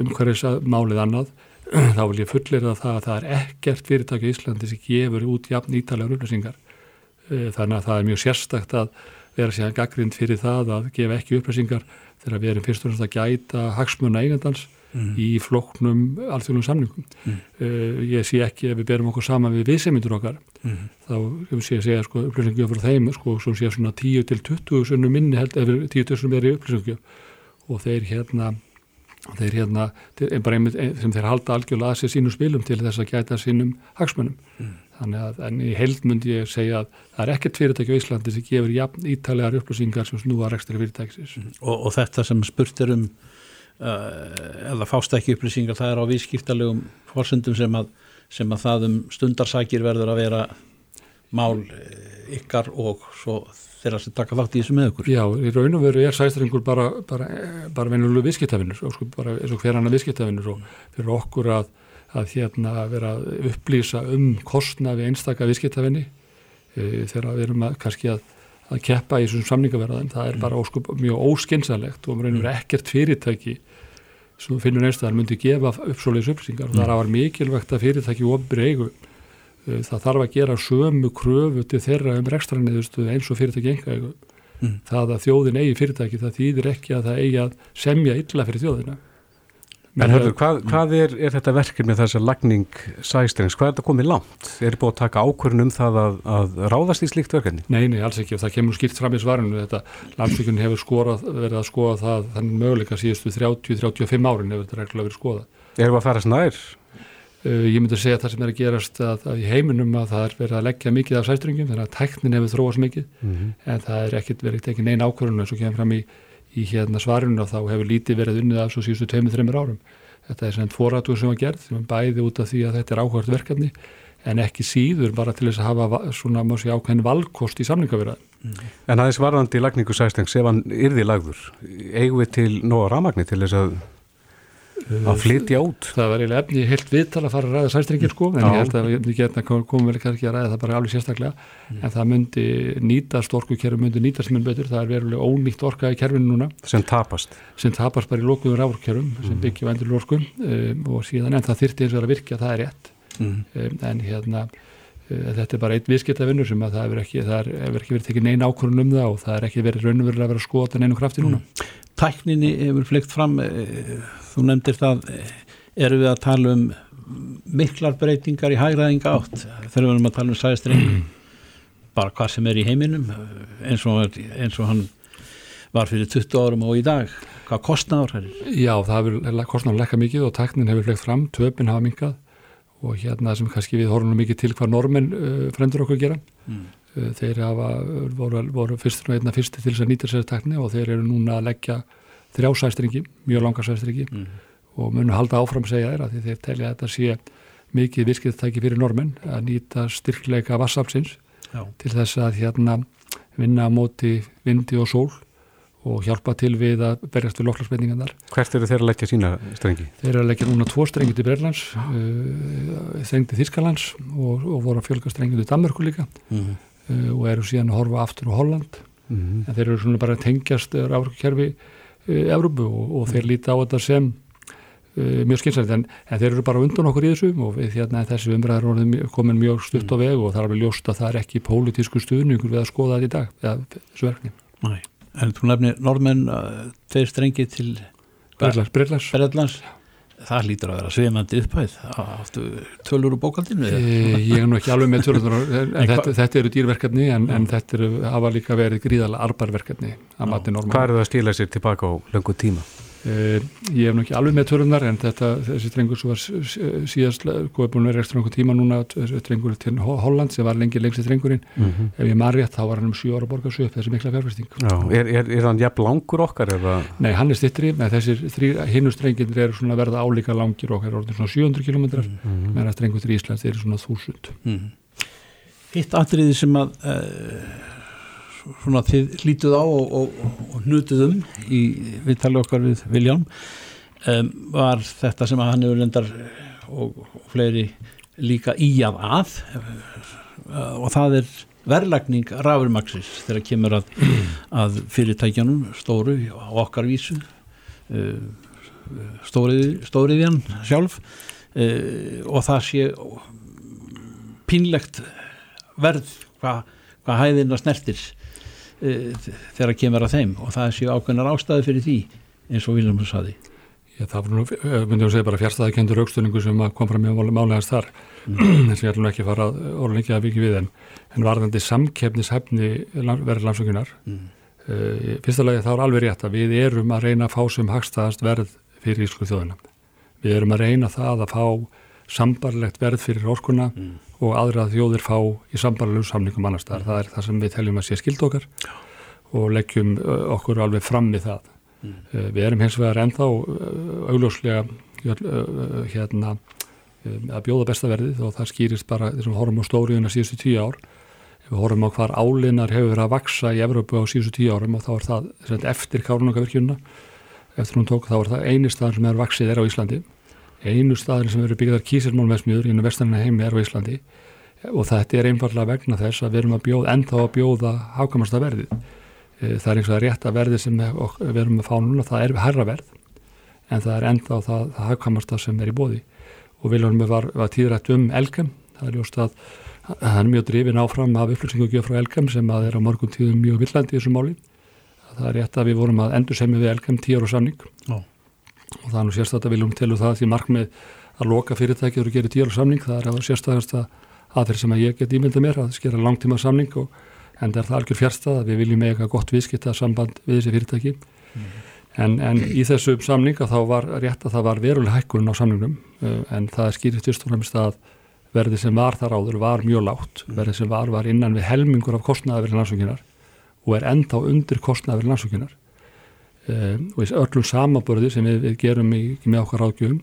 umhverfismálið annað þá vil ég fullir að það að það er ekkert fyrirtæki í Íslandi sem gefur út jafn ítalegar upplýsingar þannig að það er mjög sérstakt að vera sér gaggrind fyrir það að gefa ekki upplýsingar þegar við erum fyrst og náttúrulega að gæta hagsmuna eigandans mm. í floknum alþjóðlum samningum mm. uh, ég sé ekki ef við berum okkur saman við viðsemindur okkar mm. þá um sé að segja sko, upplýsingugjöf frá þeim sko, svo sé svona 10 til 20 sunnum minni held ef 10 til 20 er í upplýsingugjöf og þeir hérna þeir hérna, bara einmitt sem þeir halda algjörlega að sér sínum spilum til þess að gæta sínum hagsmunum mm. þannig að en í held myndi ég segja að það er ekkert fyrirtæki á Íslandi sem gefur jafn ítalegar upplýsingar sem snúa rekstari fyrirtækisins mm. og, og þetta sem spurt er um Eh, eða fást ekki upplýsingar það er á vískiptalegum fórsendum sem að, sem að það um stundarsakir verður að vera mál eh, ykkar og svo þeirra sem taka þátt í þessu með ykkur. Já, í raun og veru er sæstringur bara, bara, bara venjulega viðskiptafinnur sko, eins og hver annar viðskiptafinnur og fyrir okkur að, að hérna vera upplýsa um kostnaði einstaka viðskiptafinni e, þegar við erum að kannski að að keppa í þessum samningaverðan, það er mm. bara óskup, mjög óskinsalegt og mér reynur ekkert fyrirtæki sem þú finnur einstæðan myndi gefa uppsóliðs upplýsingar og mm. það var mikilvægt að fyrirtæki ofnbyrja eigu uh, það þarf að gera sömu kröfu til þeirra um rekstranniðustu eins og fyrirtæki enga mm. það að þjóðin eigi fyrirtæki það þýðir ekki að það eigi að semja illa fyrir þjóðina En hörður, hvað, hvað er, er þetta verkefni þessar lagning sæstrings, hvað er þetta komið langt? Er þetta búið að taka ákvörðun um það að, að ráðast í slíkt verkefni? Nei, nei, alls ekki og það kemur skýrt fram í svarinu þetta landsvíkun hefur skorað, verið að skoða það þannig möguleika síðustu 30-35 árin hefur þetta reglulega verið skoða. Er það að fara snær? Uh, ég myndi að segja að það sem er að gerast að, að í heiminum að það er verið að leggja mikið af sæstringum þannig að tæknin hefur þróast mikið mm -hmm. en það er ekkert verið ekki neina ákvörðun eins og kemur fram í í hérna svarinu og þá hefur lítið verið unnið af svo síðustu 2-3 árum. Þetta er sem fóratur sem var gerð, sem bæði út af því að þetta er áhvert verkefni en ekki síður bara til þess að hafa svona mjög sér ákveðin valkost í samlingafyrðan. Mm. En aðeins varðandi lagningu sæstengs, ef hann yrði lagður, eigum við til nóga ramagni til þess að að flytja út það var eiginlega efni heilt viðtal að fara að ræða sæstringir sko en Já. ég held að við getum komum vel ekki að ræða það bara alveg sérstaklega mm. en það myndi nýtast orkukerfi myndi nýtast minn betur, það er verulega ónýtt orka í kerfinu núna sem tapast sem tapast bara í lókuður ávorkerfum mm. sem byggja vendur lórsku um, og síðan en það þyrti eins og að virka, það er rétt mm. um, en hérna uh, þetta er bara einn viðskiptavinnur sem að það hefur ekki, ekki verið tekið neina ákvörðun um það og það er ekki verið raunverulega að vera að skoða neinu krafti núna mm. Tækninni hefur flygt fram eh, þú nefndir það eru við að tala um miklar breytingar í hægraðinga átt þegar við erum að tala um sæðstreng bara hvað sem er í heiminum eins og, eins og hann var fyrir 20 árum og í dag hvað kostnáður er? Já, það hefur kostnáður lekka mikið og teknin hefur fleikt fram töpinn hafa minkað og hérna sem kannski við horfum mikið til hvað normen uh, fremdur okkur gera mm. uh, þeir hafa, voru, voru fyrstur og einna fyrsti til þess að nýta sér tekni og þeir eru núna að leggja þrjá sæstringi, mjög langa sæstringi mm. og munum halda áfram að segja þér að þeir telja að þetta sé mikið virkið fyrir normen að nýta styrkleika vassafsins til þess að hérna vinna á móti vindi og sól og hjálpa til við að berjast við loklarspenningarnar. Hvert eru þeir að leggja sína strengi? Þeir eru að leggja núna tvo strengi til Berlands, uh, þengti Þískalands og, og voru að fjölga strengi til Danmarku líka mm -hmm. uh, og eru síðan að horfa aftur á Holland mm. en þeir eru svona bara tengjast rávorkukerfi Európu og, og þeir líti á þetta sem uh, mjög skynsært en, en þeir eru bara undan okkur í þessu og við, hérna, þessi umræðar komin mjög stutt á veg og það er alveg ljóst að það er ekki pólitísku stuðningur við að skoða þetta í dag eða þessu verkni Nei, en þú nefnir norðmenn þeir strengi til Breitlands Það lítur að vera svimandi upphæð. Áttu tölur úr bókaldinu e, Ég er nú ekki alveg með tölur en þetta, þetta eru dýrverkefni en, en þetta eru, hafa líka verið gríðalega arbarverkefni að mati normal Hvað eru það að stíla sér tilbaka á löngu tíma? Uh, ég hef nú ekki alveg með tölunar en þetta, þessi drengur sem var síðast góði búin að vera ekstra einhver tíma núna drengur til Holland sem var lengi lengst í drengurinn mm -hmm. ef ég maður rétt þá var hann um 7 ára borgarsu upp þessi mikla fjárfæsting er, er, er hann jafn langur okkar? Eða? Nei, hann er stittri, með þessir hinnustrenginir eru svona verða álíka langir okkar orðin svona 700 km mm -hmm. meðan að drengur til Íslands eru svona 1000 mm -hmm. Hitt atriði sem að uh, svona þið hlítuð á og, og, og hnutuðum í viðtali okkar við Vilján um, var þetta sem að hann hefur lendar og, og fleiri líka í að að uh, og það er verðlagning rafurmaksis þegar kemur að, að fyrirtækjanum stóru á okkar vísu uh, stórið, stóriðjan sjálf og það sé pínlegt verð hvað hva hæðina snertir þegar að kemur að þeim og það séu ákveðnar ástæði fyrir því eins og Viljámur saði Já, það var nú, eh, myndum við segja bara fjárstæðakendur aukstunningu sem kom fram með málegast þar mm. sem ég ætlum ekki að fara orðin ekki að vikið við en, en varðandi samkeppnishefni verður landsökunar mm. uh, fyrsta lagi þá er alveg rétt að við erum að reyna að fá sem hagstaðast verð fyrir ísku þjóðina við erum að reyna það að fá sambarlegt verð fyrir orkuna mm. og aðra þjóðir fá í sambarlegu samningum annars þar. Mm. Það er það sem við teljum að sé skild okkar og leggjum okkur alveg fram við það. Mm. Við erum hins vegar ennþá augljóslega hérna að bjóða bestaverðið og það skýrist bara þessum horfum á stóriðuna síðustu tíu ár. Við horfum á hvar álinar hefur verið að vaksa í Evrópu á síðustu tíu árum og þá er það eftir kárunakavirkjuna, eftir hún tók þá er það eini staðan sem er vaksið er á Íslandi einu staðin sem eru byggðar kísilmálmessmiður í vestarna heimi er á Íslandi. Og þetta er einfallega vegna þess að við erum að bjóða, enda að bjóða hákamasta verðið. E, það er eins og það rétt að verðið sem við erum að fá núna, það er herra verð en það er enda á það, það hákamasta sem er í bóði og Viljónum var, var tíðrætt um Elgem, það er just að það er mjög drifin áfram af upplýsingu frá Elgem sem að er á morgun tíðum mjög villandi í þessu máli. Það er rétt að við vorum að endur semja við Elgem tíur og samning. Ó og það er nú sérstaklega viljum til og það því markmið að loka fyrirtækið og gera tíal samning, það er að sérstaklega aðferð sem að ég get ímynda mér að skera langtíma samning og en það er það algjör fjárstað að við viljum eiga gott viðskipta samband við þessi fyrirtæki mm. en, en í þessu samninga þá var rétt að það var veruleg hækkun á samningnum uh, en það er skýrið fremst að verði sem var þar áður var mjög lágt mm. verði sem var var innan við helmingur af kostnaðaverðin um, og í öllum samaburði sem við, við gerum í, með okkar ágjöfum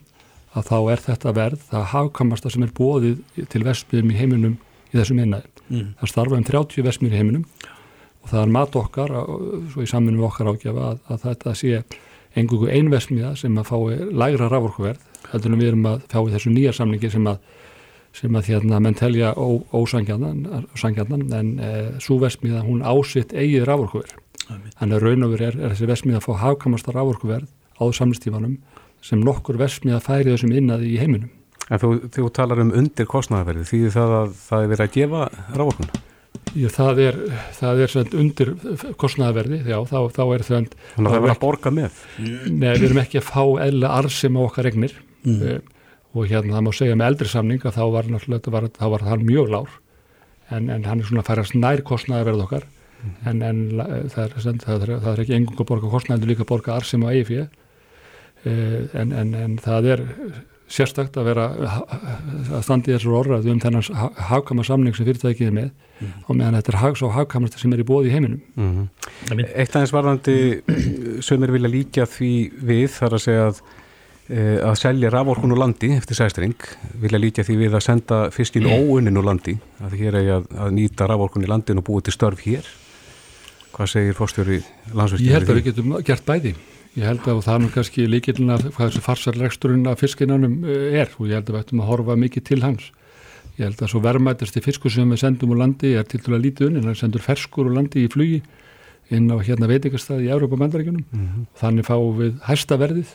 að þá er þetta verð það hafkamasta sem er bóðið til vestmiðum í heiminum í þessum einnaði. Mm. Það starfa um 30 vestmiður í heiminum og það er mat okkar, svo í saminu við okkar ágjöfa að, að þetta sé engungu einvestmiða sem að fái lægra raforkuverð, heldur en við erum að fá í þessu nýja samlingi sem að sem að hérna menn telja ósangjarnan en e, svo vestmiða hún ásitt eigið raforkuverð Þannig að raun og verið er, er þessi vesmið að fá hafkamastar ávorkuverð á samlistífanum sem nokkur vesmið að færi þessum innaði í heiminum. En þú, þú talar um undir kostnæðaverði, því það að það er verið að gefa rávorkuna? Já, það er, það er svend undir kostnæðaverði, já, þá, þá er svend... Þannig að það er verið að borga með? Nei, við erum ekki að fá eðla arsum á okkar regnir mm. uh, og hérna það má segja með eldri samning að þá var, var, var það mjög lár en, en hann er svona að færast nær kostnæðaverð okkar en, en það, er, það, er, það er ekki engung að borga kostnæðinu líka að borga arsum á eigi fyrir en, en, en það er sérstakt að vera að standi þessar orðræðu um þennan hagkama samning sem fyrirtækið er með mm. og meðan þetta er hags og hagkamast sem er í bóði í heiminum. Mm -hmm. Eitt aðeins varðandi sem er vilja líka því við þar að segja að e, að selja raforkun úr landi eftir sæstring vilja líka því við að senda fiskin óunin úr landi að hér er að, að nýta raforkun í landin og búið til störf hér Hvað segir fórstjóri landsverkinu? Ég held að við getum gert bæði. Ég held að það er kannski líkilin að hvað þessi farsarlegsturinn af fiskinanum eh, er og ég held að við ættum að horfa mikið til hans. Ég held að svo verðmætasti fiskur sem við sendum úr landi er til dæla lítið unni, það sendur ferskur úr landi í flugi inn á hérna veitingastæði í Európa bandaríkunum Mhm. þannig fáum við hæsta verðið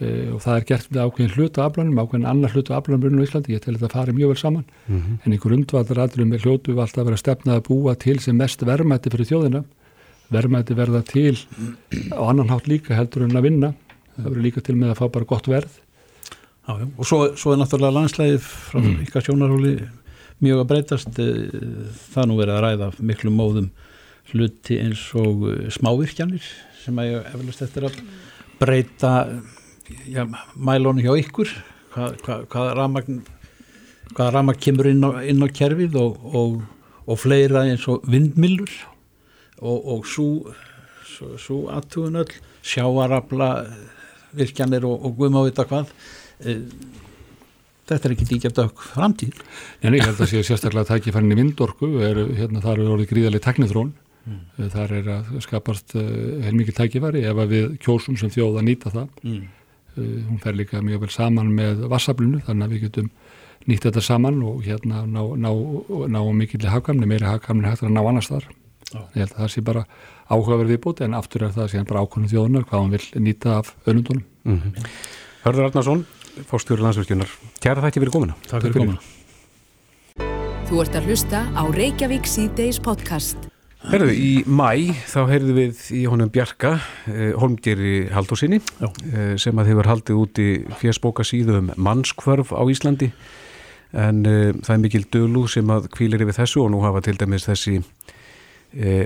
e, og það er gert með ákveðin hlutu aflanum, ákveðin annar hlutu aflanum í Íslandi, ég tel þetta að fara mjög vel saman Mhm. en í grundvallar aðrum er hljótu alltaf að vera stefnað að búa til sem mest verðmætti fyrir þjóðina verðmætti verða til á annan hátt líka heldur en að vinna. Það verður líka til með að fá bara gott verð. Já, já. Og svo, svo er náttúrulega landslæðið frá ykkar sjónarhóli mjög að breytast. Eh, það nú verið að ræða miklu móðum hluti eins og eh, smávirkjanir sem að ég eflust eftir að breyta já, mælónu hjá ykkur. Hvað, hvað, hvað ramagn hvað ramagn kemur inn á, inn á kerfið og, og, og fleira eins og vindmillur og, og svo aðtugun öll sjáarafla virkjanir og, og þetta hvað Eh, þetta er ekki díkjart auk framtíð En ég held að sé sérstaklega tækifærin í vindorku er, hérna, þar er orðið gríðarlega teknithrón mm. þar er að skapast uh, heilmikið tækifæri ef að við kjósum sem þjóð að nýta það mm. uh, hún fer líka mjög vel saman með vassablunu þannig að við getum nýtt þetta saman og hérna ná, ná, ná mikilvæg hagkamni, meiri hagkamni hægt að ná annars þar. Ég held að það sé bara áhugaverð viðbúti en aftur er það síðan bara ákvörnum þjóðunar hvað hann vil nýta af önundunum Hörður Arnarsson, fórstjóri landsverkjunar Kæra þætti fyrir komuna. Takk fyrir komuna. Þú ert að hlusta á Reykjavík C-Days podcast. Herðu, í mæ þá heyrðu við í honum Bjarka eh, Holmgeri Haldósinni eh, sem að hefur haldið út í fjersbóka síðu um mannskvörf á Íslandi. En eh, það er mikil dölu sem að kvílir yfir þessu og nú hafa til dæmis þessi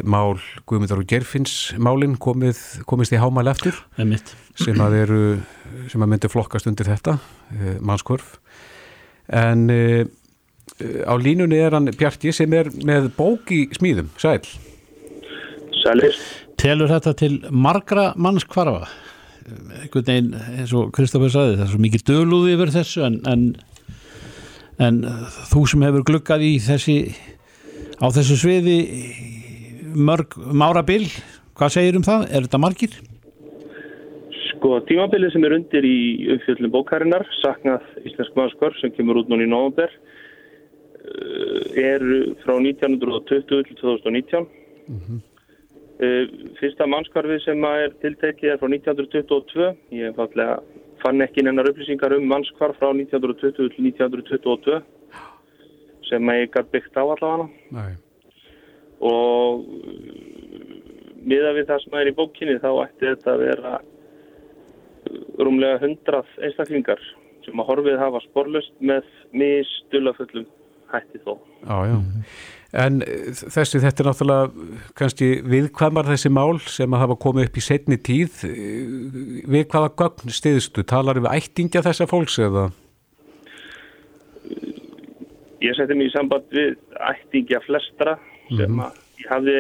mál Guðmyndar og Gerfinns málin komið, komist í hámæl eftir Einmitt. sem að eru sem að myndi flokkast undir þetta eh, mannskvörf en eh, á línunni er hann Bjarki sem er með bók í smíðum, sæl. Sælir. Telur þetta til margra mannskvarfa einhvern veginn eins og Kristoffer saði það er svo mikið dölúði yfir þessu en, en, en þú sem hefur glukkað í þessi á þessu sviði mörg mára bil hvað segir um það? Er þetta margir? Sko, tímabilið sem er undir í uppfjöldum bókarinnar, saknað Íslensk mannskvar sem kemur út núna í nóvember, er frá 1920 til 2019. Mm Fyrsta mannskvarfið sem er tiltekið er frá 1922. Ég fallega fann ekki nennar upplýsingar um mannskvar frá 1920 til 1922 sem ég gætt byggt á allavega. Nei. Og miða við það sem er í bókinni þá ætti þetta að vera rúmlega hundrað einstaklingar sem að horfið hafa sporlust með misdulafullum hætti þó. Já, já. En eh, þessi, þetta er náttúrulega kannski viðkvæmar þessi mál sem að hafa komið upp í setni tíð. Eh, Við hvaða gögn stiðstu? Talar við ættingja þessa fólks eða? Ég seti mig í samband við ættingja flestra sem, að ég hafði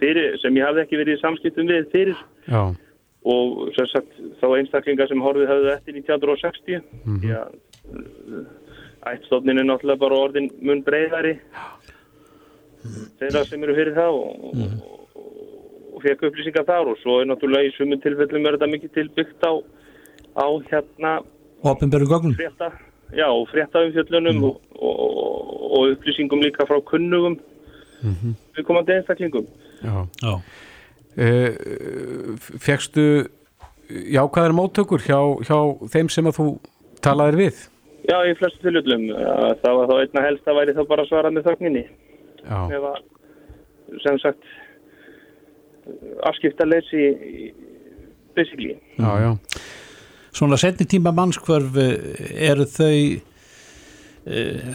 fyrir, sem ég hafði ekki verið í samskiptum við fyrir. Já, og sem sagt þá einstaklingar sem horfið höfðu eftir 1960 því að uh, ættstofnin er náttúrulega bara orðin mun breyðari þeirra sem eru fyrir það og, og, og fekk upplýsingar þar. Og svo er náttúrulega í sumum tilfellum er þetta mikið tilbyggt á, á hérna frétta, já, frétta umfjöllunum og, og, og upplýsingum líka frá kunnugum við komandi einstaklingum já. Já. Uh, Fekstu jákvæðar móttökur hjá, hjá þeim sem að þú talaðir við? Já, í flestu tilfellum uh, það var þá einna helst að væri þá bara svarað með þögninni Já, eða sem sagt afskipta leysi basically. já, já. Svona setni tíma mannskvörf eh, eru þau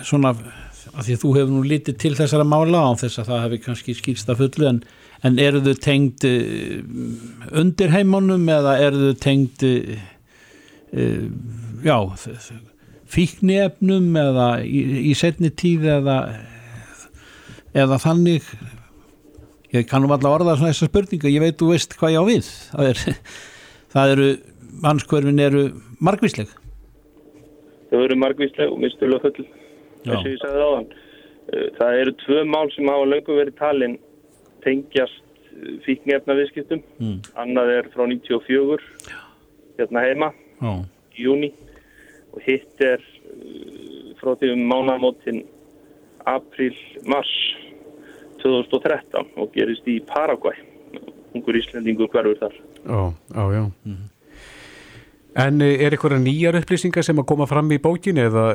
svona að því að þú hefur nú litið til þessara mála á þess að það hefur kannski skýrst að fullu en, en eru þau tengd e, undir heimunum eða eru þau tengd e, já fíkniefnum eða í, í setni tíð eða eða þannig? Ég kannum alltaf orða svona þessar spurninga ég veit þú veist hvað ég á við. Það, er, það eru mannskvörfin eru margvísleg. Þau eru margvísleg og mistulega full Og ég sagði áðan. Uh, Það eru tvö mál sem hafa löngu verið talin tengjast fíknefna viðskiptum. Mm. Annað er frá 94 hérna heima Já. í júni og hitt er uh, frá því um mánamótin april-mars 2013 og gerist í Paraguay. ungur Íslandingur hverfur þar. Já, já, já. En eh, er eitthvað nýjar upplýsingar sem að koma fram í bókinu eða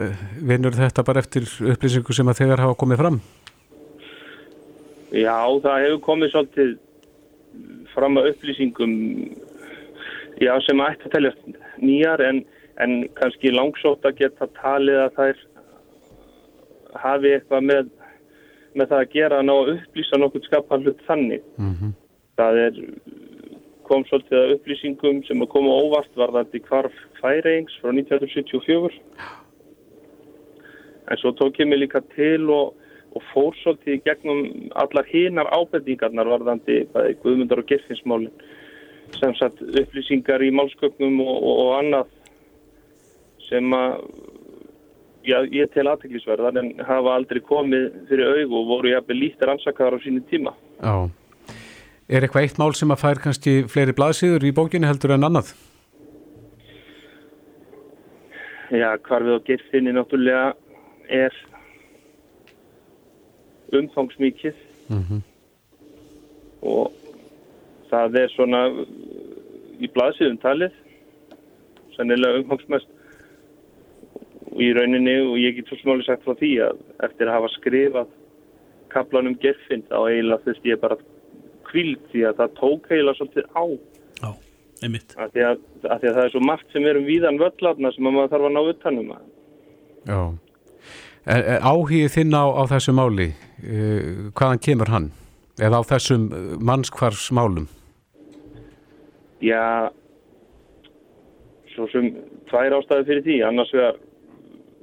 vinur þetta bara eftir upplýsingu sem að þegar hafa komið fram? Já, það hefur komið svolítið fram að upplýsingum já, sem að telja nýjar en, en kannski langsótt að geta talið að þær hafi eitthvað með, með það að gera að ná að upplýsa nokkur skapar hlut þannig. Mm Það er kom svolítið að upplýsingum sem að koma óvart var þetta í kvarf færeings frá 1974 en svo tók ég mig líka til og, og fór svolítið í gegnum allar hinar ábendingarnar varðandi bæði Guðmundar og Gerfinsmálin sem satt upplýsingar í málsköpnum og, og, og annað sem að já, ég tel aðteglisverðar en hafa aldrei komið fyrir aug og voru jafnveg lítir ansakaðar á sínu tíma. Já. Er eitthvað eitt mál sem að fær kannski fleiri blaðsíður í bókinu heldur en annað? Já, hvarfið á gerfinni náttúrulega er umfangsmikið. Mm og það er svona í blaðsíðum talið sannilega umfangsmest. Og í rauninni og ég get svo smáli sagt frá því að eftir að hafa skrifað kaplanum gerfinn þá eiginlega þurfti ég bara kvild því að það tók eiginlega svolítið á Já, einmitt. að því að, að því að það er svo margt sem er um víðan völlarna sem að maður þarf að ná utanum að Já. Er, er áhugið þinn á, á þessu máli, uh, hvaðan kemur hann? Eða á þessum eh, mannskvarsmálum? Já, svo sem tvær ástæði fyrir því, annars vegar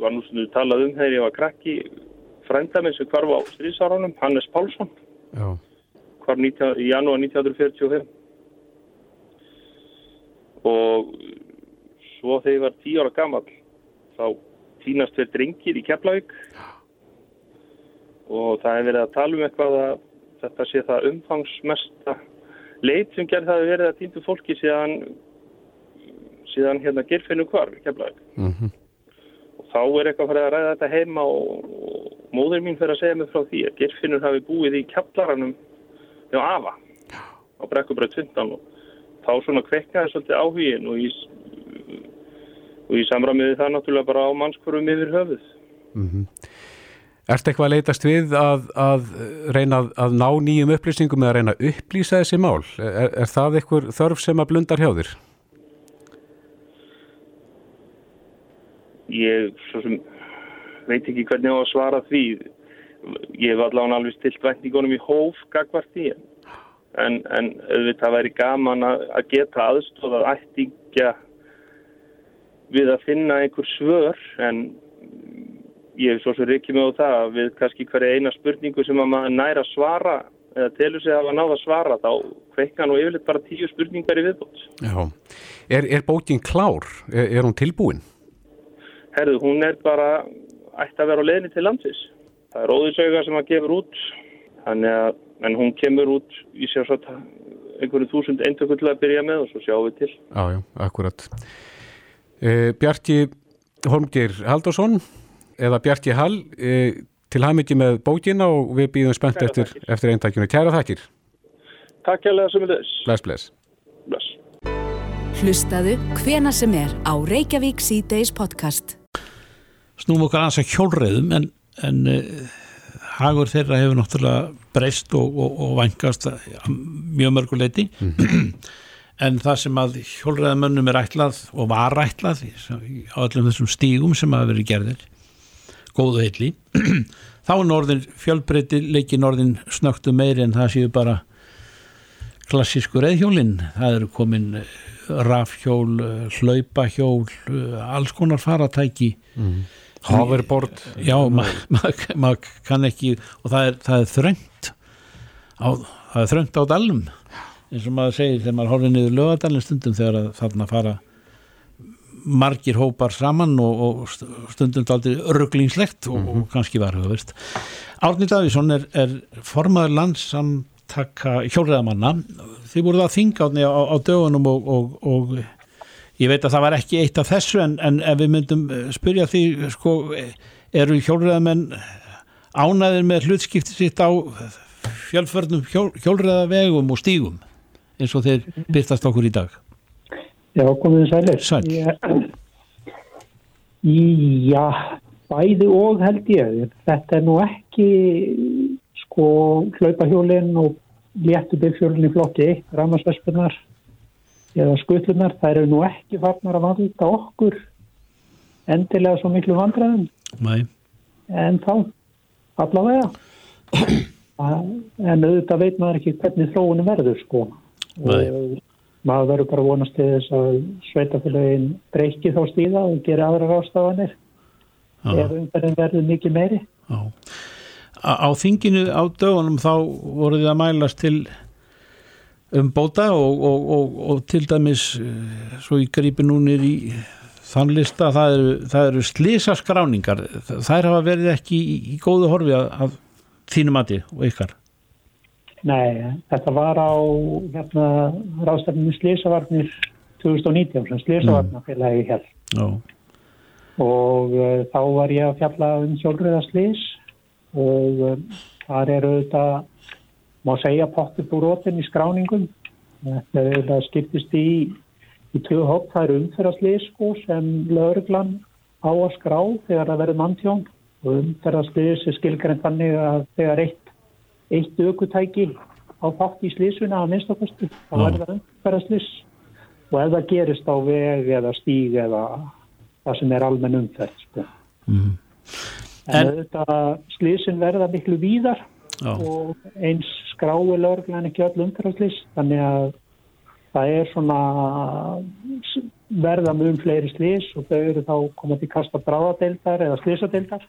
var nú sem þú talað um þegar ég var krakki frændaminn sem hvarf á stríðsáránum, Hannes Pálsson, Já. Hvarf 19, í janúar 1945 og svo þegar ég var tíu ára gammal þá týnast fyrir drengir í Keflavík. Og það hefur verið að tala um eitthvað að þetta sé það umfangsmesta leit sem gerð það að verið að týndu fólki síðan síðan hérna gerfinu hvarf í Keflavík. Mm og þá er eitthvað farið að ræða þetta heima og, og móður mín fyrir að segja mig frá því að gerfinur hafi búið í kjallaranum hjá Ava á Brekkubröð 15 og þá svona kvekkaði svolítið áhugin og í, og í samræmiði það náttúrulega bara á mannskvorum yfir höfuð. -hmm. Ertu eitthvað að leitast við að, að reyna að, að ná nýjum upplýsingum eða reyna að upplýsa þessi mál? Er, er það eitthvað þörf sem að blundar hjá þér? Ég svo sem veit ekki hvernig á að svara því. Ég hef allavega alveg stilt væntingunum í hóf gagvart í en, en, auðvitað væri gaman að, að geta aðstofað ættingja við að finna einhver svör en ég hef svo sem reykið með á það að við kannski hverja eina spurningu sem að maður næra svara eða telur sig að hafa náða svara þá kveikka nú yfirleitt bara tíu spurningar í viðbót. Já. Er, er bókin klár? Er, er hún tilbúin? Herðu, hún er bara ætti að vera á leðinni til landsins. Það er óðisauga sem að gefur út, þannig að, en hún kemur út í sér svo einhverju þúsund eintökull að byrja með og svo sjáum við til. Já, já, akkurat. Uh, Bjarki Holmgir Haldarsson eða Bjarki Hall uh, til hafmyggi með bókina og við býðum spennt Kærar eftir, eftir eintakjunu. Kæra þakkir. Takk hérlega sem er þess. Bless, bless. Bless. Hlustaðu hvena sem er á Reykjavík C-Days podcast. snúum okkar aðeins að hjólreiðum en, en uh, hagur þeirra hefur náttúrulega breyst og, og, og vangast mjög mörguleiti en það sem að hjólreiðamönnum er ætlað og var ætlað á öllum þessum stígum sem hafa verið gerðir góðu heilli þá er norðin fjölbreyti leiki norðin snögtu meiri en það séu bara klassísku reyðhjólin það eru komin eh, rafhjól, eh, hlaupahjól eh, alls konar faratæki Hoverboard. já, maður ma ma kann ekki og það er, það er þröngt á, það er þröngt á dalum eins og maður segir þegar maður horfir niður lögadalinn stundum þegar þarna fara margir hópar saman og, og stundum daldi örglingslegt og, og kannski varhugavert. Árni Davísson er, er formaður landsamtaka hjólreðamanna þið voruð að þinga á, á dögunum og, og, og ég veit að það var ekki eitt af þessu en, en ef við myndum eh, spyrja því sko, eru hjólreðamenn ánæðir með hlutskipti sitt á fjölförnum hjól, hjólreðavegum og stígum eins og þeir byrtast okkur í dag? Já, komið sælir. Sæl. Já, bæði og held ég. Þetta er nú ekki sko hlaupahjólinn og léttu byggjólinn í flokki ramarsvespunar eða skutlunar, það eru nú ekki farnar að valda okkur endilega svo miklu vandræðum. Nei. en þá allavega. En auðvitað veit maður ekki hvernig þróunum verður sko. Og maður verður bara vonast til þess að sveitafélagin breyki þá stíða og gera aðra rástafanir ef umferðin verður mikið meiri. Á, á þinginu á dögunum þá voru þið að mælast til umbóta og, og, og, og til dæmis eh, svo ég grípi núnir í þann lista það eru, það eru slísaskráningar þær hafa verið ekki í, í góðu horfi að, að þínum mati og ykkar? Nei, þetta var á hérna, rástafnum Slísavarnir 2019 sem Slísavarnafélagi Já. og uh, þá var ég að fjalla um sjálfröða Slís og uh, þar eru þetta má segja pottur búrótin í skráningum. Þetta það skiptist í í tvö hopp, það eru umferðarslís sko, sem lögreglan á að skrá þegar það verður manntjón. Og umferðarslís er skilgrænt þannig að þegar eitt eitt aukutæki á þátt í slísuna að minnstakostu, þá verður það umferðarslís og ef það gerist á veg eða stíg eða það sem er almenn umferð sko. mm. en, En- auðvitað slísin verða miklu víðar Já. og eins skrái lögreglan ekki öll umferðarslís þannig að það er svona verða mun fleiri slís og þau eru þá komað til kasta bráðadeildar eða slísadeildar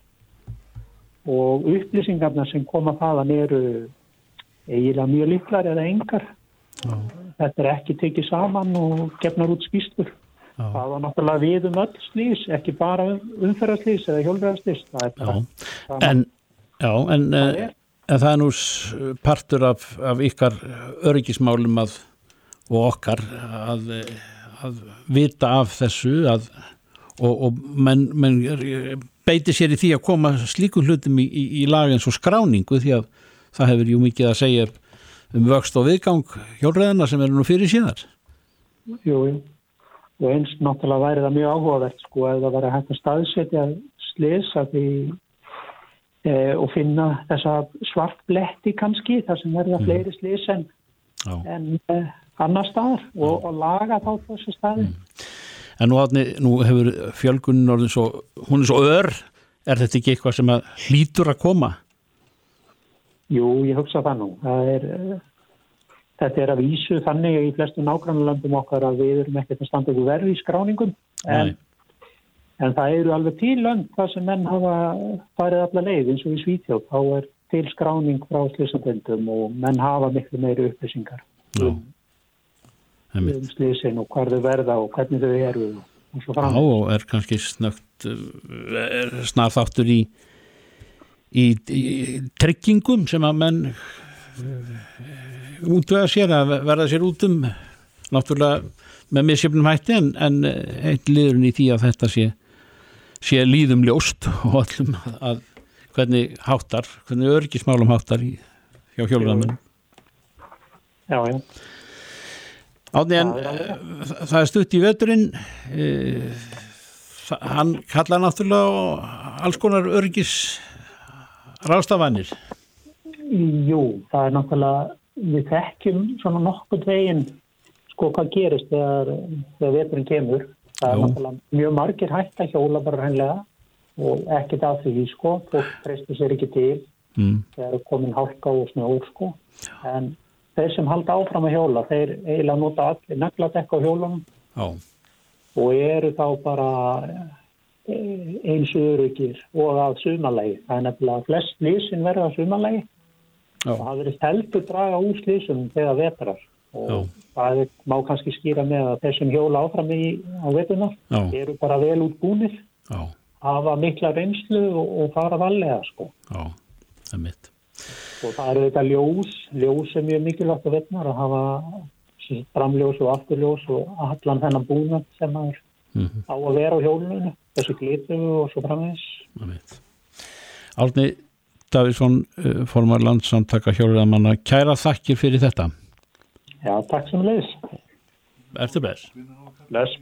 og upplýsingarna sem koma þaðan eru eiginlega mjög líklar eða engar þetta er ekki tekið saman og gefnar út skýstur Já. það var náttúrulega við um öll slís ekki bara umferðarslís eða hjólfræðarslís það er bara saman. en, já, en, Það eh, er. En það er nú partur af, af ykkar öryggismálum að, og okkar að, að vita af þessu að, og, og menn, menn beiti sér í því að koma slíkum hlutum í, í, í lag eins og skráningu því að það hefur jú mikið að segja um vöxt og viðgang hjólreðana sem eru nú fyrir síðar Jú, jú. Og eins náttúrulega væri það mjög áhugavert sko ef það væri hægt að staðsetja slis að því e, og finna þessa svart bletti kannski þar sem verða fleiri slis en, en e, annar staðar og, og laga þá þessu staði. En nú, átni, nú hefur fjölgunin orðin svo, hún er svo ör, er þetta ekki eitthvað sem að hlýtur að koma? Jú, ég hugsa það nú. Það er, e, þetta er að vísu þannig í flestu nágrannlöndum okkar að við erum ekkert að standa ykkur verði í skráningum en Nei. En það eru alveg til lönd þar sem menn hafa farið alla leið eins og í Svítjóð. Þá er til skráning frá slísandöndum og menn hafa miklu meiri upplýsingar Já, um, um slísin og hvar þau verða og hvernig þau eru og svo Já, fram. og er kannski snögt, er snar þáttur í, í, í tryggingum sem að menn uh, útvega sér að verða sér út um, náttúrulega með misjöfnum hætti en, en eitt liðurinn í því að þetta sé, sé líðum ljóst og allum að, hvernig háttar, hvernig örgismálum háttar í, hjá hjólræðamenn. Já, já. Átni, en Já, já, það er stutt í veturinn þa- hann kalla náttúrulega alls konar örgis rástafanir Jú, það er náttúrulega, við þekkjum svona nokkuð veginn sko hvað gerist þegar, þegar veturinn kemur. Það er Jú. náttúrulega mjög margir hægt að hjóla bara hreinlega og ekkert af því sko, fólk treystir sér ekki til mm. þegar er komin hálka og snjór sko. En þeir sem halda áfram að hjóla, þeir eiginlega nota allir nagladekk á hjólunum Já, og eru þá bara eh, eins öryggir og að sumalegi. Það er nefnilega flest lísin verða sumalegi og það verið heldur draga úr slísum þegar vetrar og það má kannski skýra með að þeir sem hjóla áfram í, á vetunar eru bara vel út búnir, já, hafa mikla reynslu og, og fara vallega sko. já, það er mitt og það eru þetta ljós, ljós er mjög mikilvægt að veitnar að hafa framljós og afturljós og allan þennan búnað sem er Mhm. á að vera á hjólunum, þessu glitu og svo mitt Árni Davíðsson uh, formar landsamtaka hjólræðamanna kæra þakkir fyrir þetta Já, takk sem leiðis. Ertu bless? Bless.